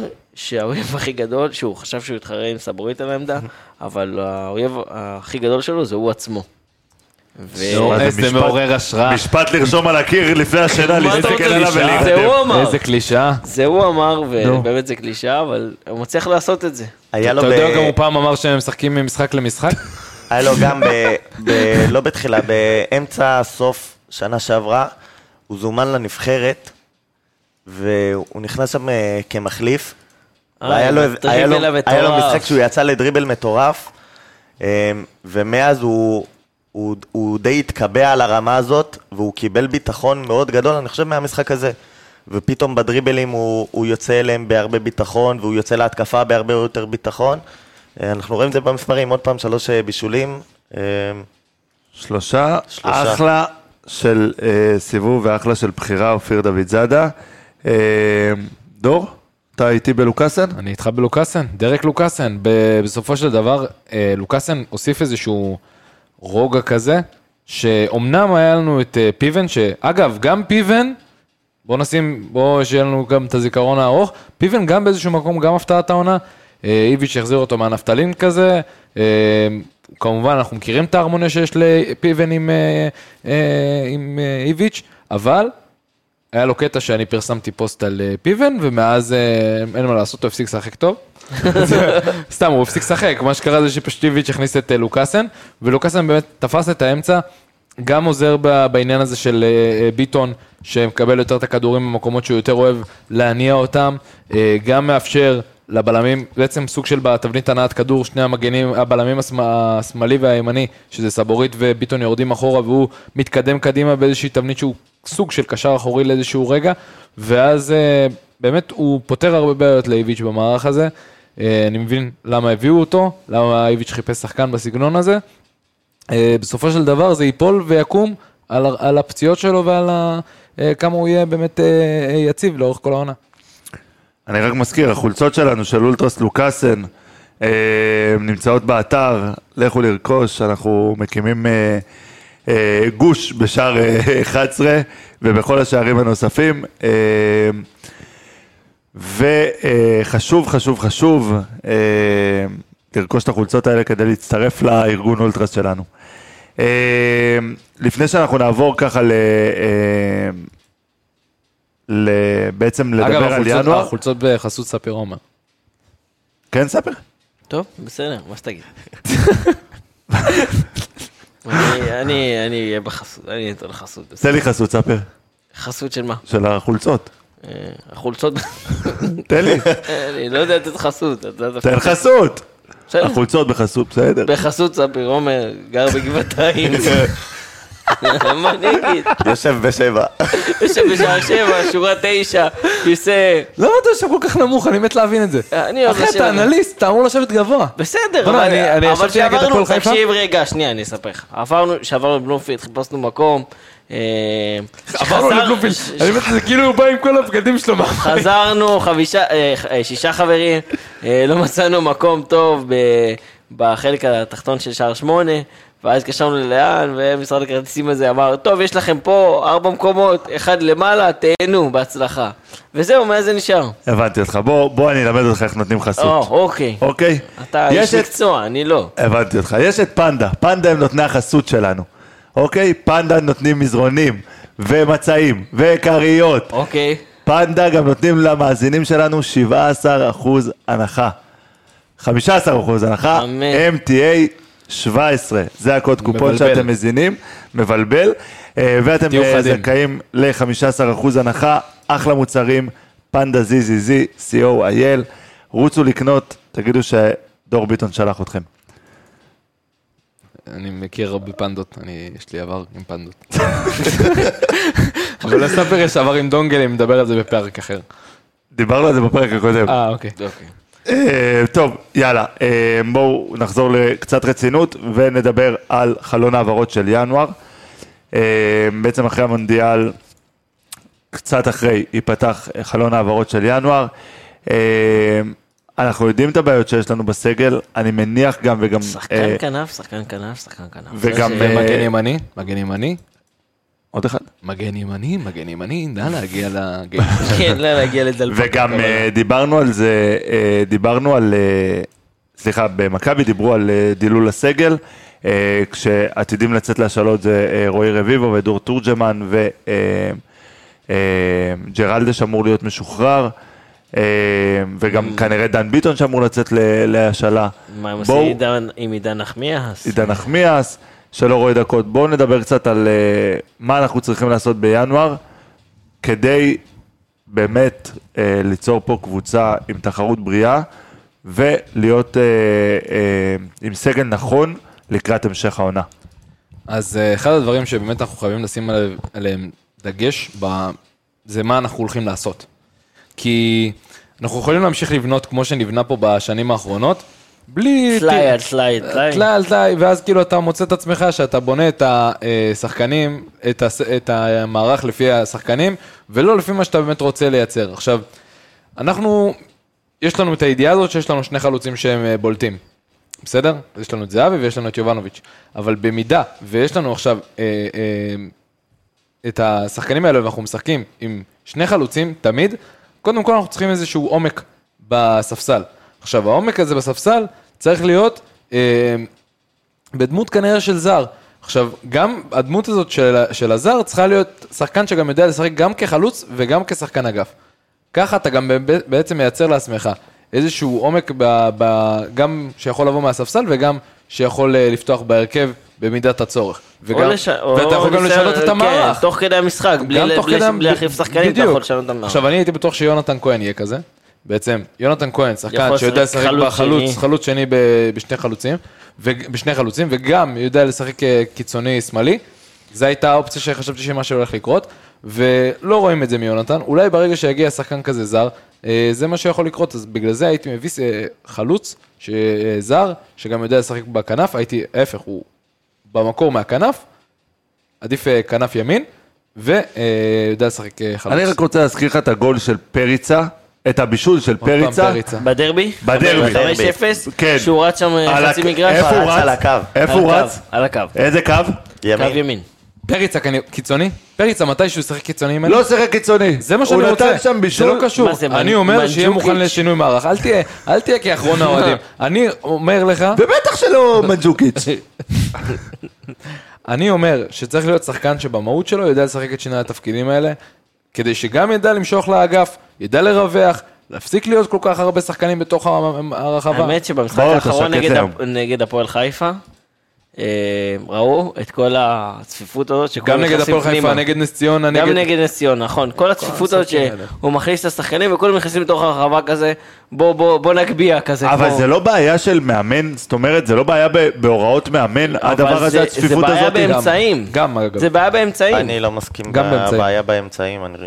שהאויב הכי גדול, שהוא חשב שהוא יתחרה עם סבורית על העמדה, אבל האויב הכי גדול שלו זה הוא עצמו. זה, מעורר השראה. משפט לרשום על הקיר לפני השינה, להסתכל עליו? ולהירדם. זה הוא אמר. איזה קלישאה. זה הוא אמר. ובאמת זה קלישאה, אבל הוא מצליח לעשות את זה. היה לו אתה יודע גם הוא פעם אמר שהם משחקים ממשחק למשחק? היה לו גם, ב, לא בתחילה, באמצע סוף שנה שעברה, הוא זומן לנבחרת, והוא נכנס שם אה, כמחליף. אה, והיה לו, עם היה, לו, הדריבל היה לו. משחק שהוא יצא לדריבל מטורף, אה, ומאז הוא, הוא, הוא די התקבע על הרמה הזאת, והוא קיבל ביטחון מאוד גדול, אני חושב, מהמשחק הזה. ופתאום בדריבלים הוא, הוא יוצא אליהם בהרבה ביטחון, והוא יוצא להתקפה בהרבה יותר ביטחון. אה, אנחנו רואים את זה במספרים, עוד פעם שלוש אה, בישולים. אה, שלושה, שלושה. אחלה של אה, סיבוב ואחלה של בחירה, אופיר דוד זאדה. אה, דור, אתה איתי בלוקאסן? אני איתך בלוקאסן, דרק לוקאסן. בסופו של דבר, אה, לוקאסן הוסיף איזשהו רוגע כזה, שאומנם היה לנו את אה, פיבן, שאגב, גם פיבן, בוא נשים, בוא שיהיה לנו גם את הזיכרון הארוך, פיבן גם באיזשהו מקום, גם הפתעת העונה, אה, איביץ' החזיר אותו מהנפטלין כזה, כמובן אנחנו מכירים את ההרמוניה שיש לפיבן עם, עם איביץ', אבל היה לו קטע שאני פרסמתי פוסט על אה, פיבן, ומאז אה, אין מה לעשות, הוא הפסיק לשחק טוב. סתם, הוא הפסיק לשחק, מה שקרה זה שפשטיביץ' הכניס את אה, לוקאסן, ולוקאסן באמת תפס את האמצע, גם עוזר בעניין הזה של ביטון, שמקבל יותר את הכדורים במקומות שהוא יותר אוהב להניע אותם, גם מאפשר לבלמים, בעצם סוג של בתבנית הנעת כדור, שני המגנים, הבלמים השמ- השמאלי והימני, שזה סבורית וביטון יורדים אחורה, והוא מתקדם קדימה באיזושהי תבנית שהוא סוג של קשר אחורי לאיזשהו רגע, ואז אה, באמת הוא פותר הרבה בעיות לאיביץ' במערך הזה. אה, אני מבין למה הביאו אותו, למה איביץ' חיפש שחקן בסגנון הזה. אה, בסופו של דבר זה ייפול ויקום על, על הפציעות שלו ועל ה, כמה הוא יהיה באמת יציב לאורך כל העונה. אני רק מזכיר, החולצות שלנו של אולטרס לוקאסן נמצאות באתר, לכו לרכוש, אנחנו מקימים גוש בשער אה, 11 ובכל השערים הנוספים. אה, וחשוב, חשוב, חשוב אה, לרכוש את החולצות האלה כדי להצטרף לארגון אולטרס שלנו. אה, לפני שאנחנו נעבור ככה ל... אה, ל- בעצם לדבר אגב, על החולצות, ינואר. החולצות בחסות ספיר עומר. כן, ספר? טוב, בסדר, מה שתגיד. אני- אהיה בחסות, אני אתן חסות. תן לי חסות, ספר, חסות של מה? של החולצות. אה, החולצות, תן לי, אני לא יודע לתת חסות. תן חסות. החולצות בחסות, בסדר. בחסות ספיר עומר, גר בגבעתיים. מה אני אגיד? יושב בשבע. יושב בשער שבע, שורה תשע, כיסא. למה אתה יושב כל כך נמוך? אני מת להבין את זה. אני אוהב אחי, לשבת. אתה אנליסט, אתה אמור לשבת גבוה. בסדר, אבל אני- נגד שעברנו, הפועל חיפה. תקשיב רגע, שנייה, אני אספר לך. עברנו, שעברנו לבלומפילד, חיפשנו מקום. אה, עברנו לבלומפילד, אני מת, זה כאילו הוא בא עם כל הבגדים שלו מהבית. חזרנו, אה, אה, שישה חברים, לא מצאנו מקום טוב ב- בחלק התחתון של שער שמונה, ואז התקשרנו ללאן, ומשרד הכרטיסים הזה אמר, טוב, יש לכם פה ארבע מקומות, אחד למעלה, תהנו, בהצלחה. וזהו, מאז זה נשאר. הבנתי אותך, בוא בוא אני אלמד אותך איך נותנים חסות. או, אוקיי. אוקיי? אתה יש איש את- מקצוע, אני לא. הבנתי אותך. יש את פנדה, פנדה הם נותני החסות שלנו. אוקיי? פנדה נותנים מזרונים, ומצעים, וכריות. אוקיי. פנדה גם נותנים למאזינים שלנו 17% הנחה. 15% הנחה, אמן. MTA 17, זה הקוד קופון מבלבל. שאתם מזינים, מבלבל, אה, ואתם אה. זכאים ל-15% הנחה, אחלה מוצרים, פנדה ZZZ, co.il, רוצו לקנות, תגידו שדור ביטון שלח אתכם. אני מכיר הרבה פנדות, אני, יש לי עבר עם פנדות. אבל לספר יש עבר עם דונגלים, נדבר על זה בפרק אחר. דיברנו על זה בפרק הקודם. אה, אוקיי. אה, טוב, יאללה, אה, בואו נחזור לקצת רצינות ונדבר על חלון העברות של ינואר. אה, בעצם אחרי המונדיאל, קצת אחרי, ייפתח חלון העברות של ינואר. אנחנו יודעים את הבעיות שיש לנו בסגל, אני מניח גם וגם... שחקן כנף, שחקן כנף, שחקן כנף. וגם, מגן ימני, מגן ימני, עוד אחד. מגן ימני, מגן ימני, נא להגיע לגן. כן, לא להגיע לדלפק. וגם אה, דיברנו על זה, אה, דיברנו על, אה, סליחה, במכבי דיברו על דילול הסגל, כשעתידים לצאת להשאלות זה רועי רביבו ודור תורג'מן וג'רלדש אמור להיות משוחרר, וגם כנראה דן ביטון שאמור לצאת להשאלה. מה הם עושים עם עידן נחמיאס? עידן נחמיאס, שלא רואה דקות. בואו נדבר קצת על אה, מה אנחנו צריכים לעשות בינואר, כדי באמת אה, ליצור פה קבוצה עם תחרות בריאה, ולהיות אה, אה, עם סגל נכון לקראת המשך העונה. אז אה, אחד הדברים שבאמת אנחנו חייבים לשים עליהם- עליהם דגש, ב... זה מה אנחנו הולכים לעשות. כי אנחנו יכולים להמשיך לבנות כמו שנבנה פה בשנים האחרונות, בלי... טלאי על טלאי, טלאי. טלאי על טלאי, ואז כאילו אתה מוצא את עצמך שאתה בונה את השחקנים, את, הס... את המערך לפי השחקנים, ולא לפי מה שאתה באמת רוצה לייצר. עכשיו, אנחנו, יש לנו את הידיעה הזאת שיש לנו שני חלוצים שהם אה, בולטים. בסדר? יש לנו את זהבי ויש לנו את יובנוביץ'. אבל במידה ויש לנו עכשיו אה, אה, את השחקנים האלה ואנחנו משחקים עם שני חלוצים תמיד, קודם כל אנחנו צריכים איזשהו עומק בספסל. עכשיו העומק הזה בספסל צריך להיות אה, בדמות כנראה של זר. עכשיו, גם הדמות הזאת של, של הזר צריכה להיות שחקן שגם יודע לשחק גם כחלוץ וגם כשחקן אגף. ככה אתה גם בעצם מייצר לעצמך איזשהו עומק, ב, ב, גם שיכול לבוא מהספסל וגם שיכול אה, לפתוח בהרכב במידת הצורך. וגם, לש- ואתה יכול גם לשנות את כן, המערך. תוך כדי המשחק, בלי בלי- להחליף שחקנים, אתה. יכול לשנות את המערך. עכשיו, אני הייתי בטוח שיונתן כהן יהיה כזה. בעצם, יונתן כהן, שחקן שיודע לשחק לשחק חלוץ בחלוץ, שני. חלוץ שני ב- בשני חלוצים, ובשני חלוצים, וגם יודע לשחק אה, קיצוני שמאלי. זו הייתה האופציה שחשבתי שמה שהולך לקרות, ולא רואים את זה מיונתן. אולי ברגע שיגיע שחקן כזה זר, אה, זה מה שיכול לקרות, אז בגלל זה הייתי מביא אה, חלוץ זר, שגם יודע לשחק בכנף, הייתי, ההפך, הוא במקור מהכנף, עדיף כנף ימין, ויודע לשחק חלוץ. אני רק רוצה להזכיר לך את הגול של פריצה, את הבישול של פריצה. בדרבי? בדרבי. ב-5-0? כן. שהוא רץ שם חצי מגרש? איפה הוא רץ? על הקו. איפה הוא רץ? על הקו. איזה קו? קו ימין. ימין. פריצה כנראה קיצוני? פריצה מתישהו ישחק קיצוני ימני? לא שיחק קיצוני. זה מה שאני הוא רוצה. נתן שם זה בישול. לא קשור. זה, אני אומר שיהיה מוכן? לשינוי מערך. אל תהיה, אל תהיה כאחרון האוהדים. אני אומר לך, ובטח שלא מנג'וקיץ'. אני אומר שצריך להיות שחקן שבמהות שלו יודע לשחק את שני התפקידים האלה, כדי שגם ידע למשוך לאגף, ידע לרווח, להפסיק להיות כל כך הרבה שחקנים בתוך הרחבה. האמת שבמשחק האחרון נגד הפועל חיפה, אה, ראו את כל הצפיפות הזאת שכולם גם נגד נכנסים הפועל חיפה, פנימה. נגד נס ציונה, גם נגד... נגד נס ציונה, נכון. כל הצפיפות הזאת. שהוא מכניס את השחקנים וכולם נכנסים לתוך הרחבה כזה, בוא בוא בוא נגביה כזה. אבל כמו- זה לא בעיה של מאמן, זאת אומרת, זה לא בעיה ב- בהוראות מאמן, הדבר זה- הזה, הצפיפות זה בעיה הזאת. באמצעים. גם, אגב. זה בעיה באמצעים. אני לא מסכים גם באמצעים. בבעיה באמצעים, אני...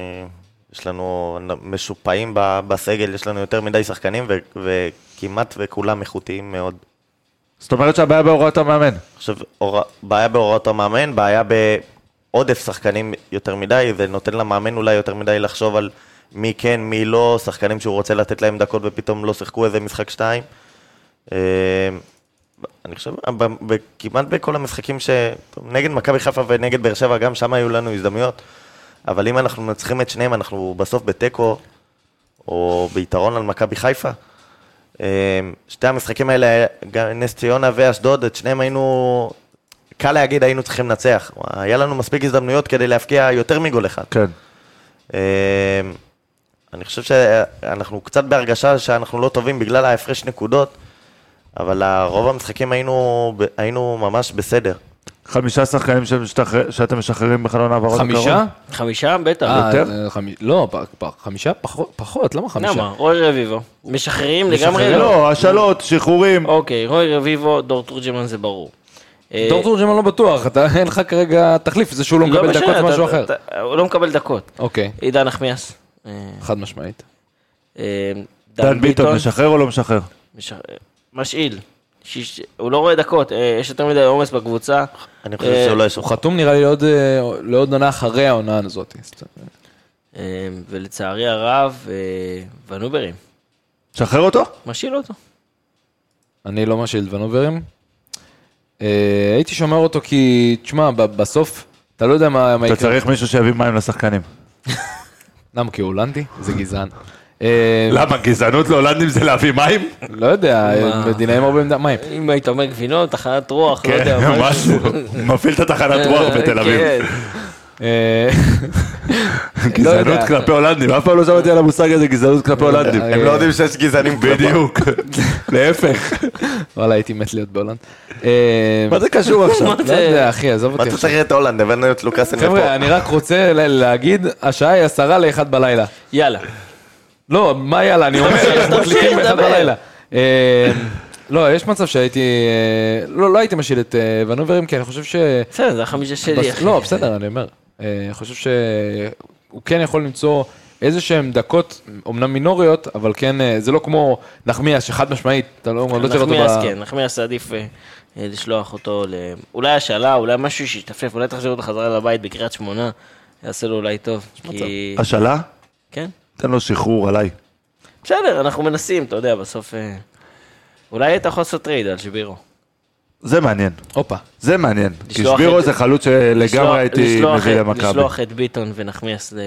יש לנו משופעים בסגל, יש לנו יותר מדי שחקנים ו- וכמעט וכולם איכותיים מאוד. זאת אומרת שהבעיה בהוראות המאמן. עכשיו, הור... בעיה בהוראות המאמן, בעיה בעודף שחקנים יותר מדי, זה נותן למאמן אולי יותר מדי לחשוב על מי כן, מי לא, שחקנים שהוא רוצה לתת להם דקות ופתאום לא שיחקו איזה משחק שתיים. אה, אני חושב, כמעט בכל המשחקים ש... נגד מכבי חיפה ונגד באר שבע, גם שם היו לנו הזדמנויות, אבל אם אנחנו מנצחים את שניהם, אנחנו בסוף בתיקו, או ביתרון על מכבי חיפה. אה, שתי המשחקים האלה, נס ציונה ואשדוד, את שניהם היינו, קל להגיד היינו צריכים לנצח. היה לנו מספיק הזדמנויות כדי להבקיע יותר מגול אחד. כן. אה, אני חושב שאנחנו קצת בהרגשה שאנחנו לא טובים בגלל ההפרש נקודות, אבל רוב המשחקים היינו, היינו ממש בסדר. חמישה שחקנים שמשתחרר- שאתם משחררים בחלון העברות הקרוב. חמישה? חמישה? בטח. אה, יותר? אה, חמי- לא, פ- פ- חמישה? פחות, פחות, למה חמישה? למה? רוי רביבו. משחררים לגמרי? לא. לא, השאלות, שחרורים. אוקיי, רוי רביבו, דור תורג'מן זה ברור. אה, דור תורג'מן לא בטוח, אתה- אין לך כרגע תחליף, זה שהוא לא מקבל משנה, דקות זה משהו אתה- אחר. אתה- הוא לא מקבל דקות. אוקיי, עידן נחמיאס. חד משמעית. דן ביטון משחרר או לא משחרר? מש- משאיל. שיש- הוא לא רואה דקות, אה, יש יותר מדי עומס בקבוצה. אני חושב אה, שהוא לא הוא. חתום נראה לי לעוד, אה, לעוד עונה אחרי העונה הזאת. אה, ולצערי הרב, אה, ונוברים. שחרר אותו? משאיל אותו. אני לא משאיל ונוברים. אה, הייתי שומר אותו כי, תשמע, ב- בסוף, אתה לא יודע מה מה אתה יקרה. צריך מישהו שיביא מים לשחקנים. למה? כי הוא הולנדי? זה גזען. אה, למה, גזענות להולנדים זה להביא מים? לא יודע, מה? מדינאים הרבה מים. אם היית אומר גבינות, תחנת רוח, לא כן, יודע, משהו. מפעיל את התחנת רוח בתל אביב. כן. אה, לא גזענות יודע. כלפי הולנדים, אף פעם לא שמעתי על המושג הזה גזענות כלפי הולנדים. אה, הם לא יודעים שיש גזענים בדיוק, להפך. וואלה, הייתי מת להיות בהולנד. מה זה קשור עכשיו? לא יודע, אחי, עזוב מה אותי אתה עכשיו. צריך את הולנד? הבאנו את לוקאסן לפה. חבר'ה, אני רק רוצה להגיד, השעה היא עשרה לאחד בלילה. יאללה. לא, מה יאללה, אני אומר, אנחנו מקליטים באחד. בלילה. אה, לא, יש מצב שהייתי, אה, לא, לא הייתי משאיל את אה, ונוברים, כי אני חושב ש... בסדר, זה החמישה שלי, אחי. לא, בסדר, אני אומר. אה, אני חושב שהוא כן יכול למצוא איזה שהן דקות, אמנם מינוריות, אבל כן, זה לא כמו נחמיאס, שחד משמעית, אתה לא לא תראה אותו נחמיאס, ב... כן, נחמיאס עדיף לשלוח אותו ל... אולי השאלה, אולי משהו שישתפשף, אולי תחזיר אותו חזרה לבית בקריית שמונה, יעשה לו אולי טוב. כי... השאלה? כן. תן לו שחרור עליי. בסדר, אנחנו מנסים, אתה יודע, בסוף... אה, אולי אתה יכול לעשות trade על שבירו. זה מעניין. הופה. זה מעניין. כי שבירו את- זה חלוץ שלגמרי לשלוח- הייתי מביא למכבי. לשלוח את ביטון ונחמיאס ל-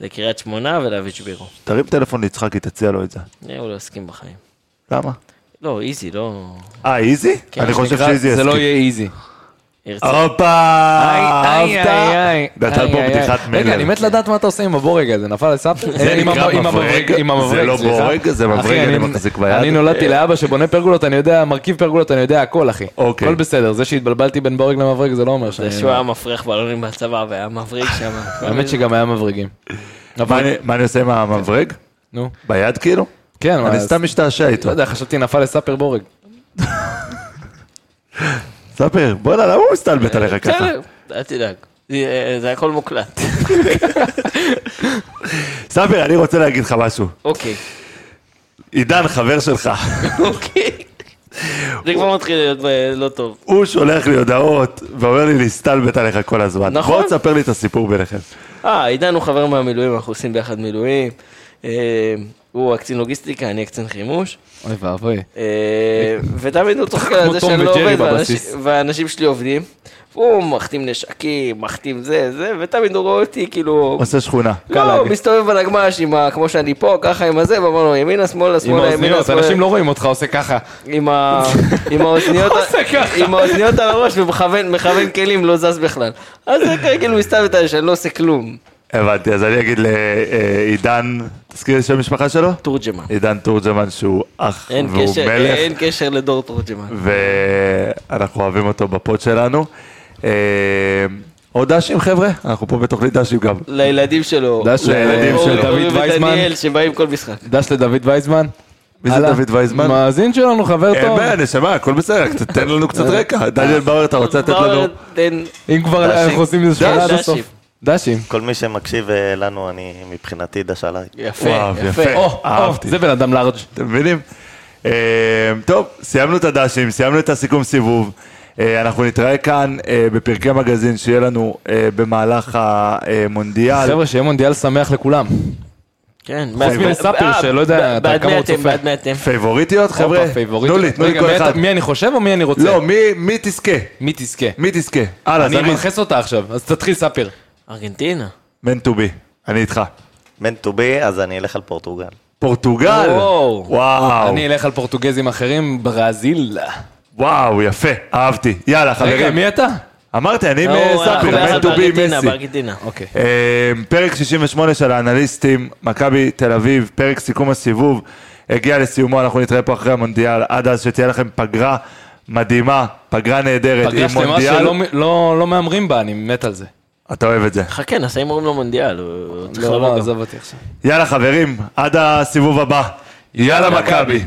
לקריית שמונה ולהביא את שבירו. תרים טלפון ליצחקי, תציע לו את זה. אה, הוא לא יסכים בחיים. למה? לא, איזי, לא... אה, איזי? כן, אני חושב שאיזי זה יסכים. לא יהיה איזי. הופה! אהבת? נתן פה בדיחת מלר. רגע, אני מת לדעת מה אתה עושה עם הבורג הזה, נפל לסף? זה עם נקרא מברג? זה לא. בורג, זה מברג, אני מחזיק ביד. אני נולדתי לאבא שבונה פרגולות, אני יודע, מרכיב פרגולות, אני יודע הכל, אחי. אוקיי. הכל בסדר, זה שהתבלבלתי בין בורג למברג זה לא אומר שאני... זה שהוא היה מפריח בלונים בצבא והיה מבריק שם. האמת שגם היה מברגים. מה אני- עושה עם המברג? נו, ביד כאילו? כן, אני סתם משתעשע איתו. לא יודע, חשבתי נפל לספר בורג. ספר, בוא'נה, למה הוא מסתלבט עליך ככה? בסדר, אל תדאג. זה הכל מוקלט. ספר, אני רוצה להגיד לך משהו. אוקיי. עידן, חבר שלך, אוקיי. זה כבר מתחיל להיות אה, לא טוב. הוא שולח לי הודעות ואומר לי להסתלבט עליך כל הזמן. נכון. בוא תספר לי את הסיפור ביניכם. אה, עידן הוא חבר מהמילואים, אנחנו עושים ביחד מילואים. הוא הקצין לוגיסטיקה, אני הקצין חימוש. אוי ואבוי. אה, ותמיד הוא צוחק על זה שאני לא עובד, והאנשים- שלי עובדים. והוא מחתים נשקים, מחתים זה, זה, ותמיד הוא רואה אותי כאילו... עושה שכונה. לא, להגיד. מסתובב על הגמש עם ה... כמו שאני פה, ככה עם הזה, ואמר לו ימינה, שמאלה, שמאלה, ימינה, שמאלה. אנשים לא רואים אותך עושה ככה. עם האוזניות עושה ככה. עם האוזניות על הראש ומכוון מכוון כלים, לא זז בכלל. אז זה כאילו מסתובב איתה שאני לא עושה כלום. הבנתי, אז אני אגיד לעידן, תזכיר את שם המשפחה שלו? תורג'מן. עידן תורג'מן שהוא אח אין והוא קשר, מלך, אין קשר לדור תורג'מן. ואנחנו אוהבים אותו בפוד שלנו. אה, עוד דשים חבר'ה? אנחנו פה בתוכנית דשים גם. לילדים שלו. דש לילדים של דוד וייזמן. ודניאל שבאים כל משחק. דש לדוד וייזמן. מי זה. דוד וייזמן? מאזין שלנו, חבר אין טוב. בעיה, נשמה, הכל בסדר, רק תן לנו קצת רקע. דניאל באואר, אתה רוצה לתת לנו? אם כבר. אנחנו עושים איזה שכונה עד. הסוף. דשים. כל מי שמקשיב אה, לנו, אני מבחינתי דש עליי. יפה, וואו, יפה. יפה. או. זה בן אדם לארג'. אתם מבינים? אה, טוב, סיימנו את הדשים, סיימנו את הסיכום סיבוב. אה, אנחנו נתראה כאן אה, בפרקי מגזין שיהיה לנו אה, במהלך המונדיאל. חבר'ה, שיהיה מונדיאל שמח לכולם. כן. חוץ מלספיר, אה, שלא יודע כמה הוא צופה. בעד מי אתם? פייבוריטיות, חבר'ה? תנו לי, תנו לי כל אחד. מי אני חושב או מי אני רוצה? לא, מי- תזכה? מי תזכה? מי תזכה? הלאה, אני. מנכס אותה עכשיו, אז תתחיל ספיר. ארגנטינה. meant to be, אני איתך. meant to be, אז אני אלך על פורטוגל. פורטוגל? וואו. וואו, אני אלך על פורטוגזים אחרים, ברזיל. וואו, יפה, אהבתי. יאללה, רגע, חברים. מי אתה? אמרתי, אני עם אנחנו ספיר, ביחד meant to be בארגנטינה, מסי. בארגנטינה. אוקיי. אה, פרק 68 של האנליסטים, מכבי תל אביב, פרק סיכום הסיבוב, הגיע לסיומו, אנחנו נתראה פה אחרי המונדיאל, עד אז שתהיה לכם פגרה מדהימה, פגרה נהדרת, פגרה עם שלמה מונדיאל, שלא לא- לא מהמרים בה, אני מת על זה. אתה אוהב את זה. חכה, נעשה הימורים למונדיאל. הוא צריך לא, לא. עזוב אותי עכשיו. יאללה חברים, עד הסיבוב הבא, יאללה מכבי.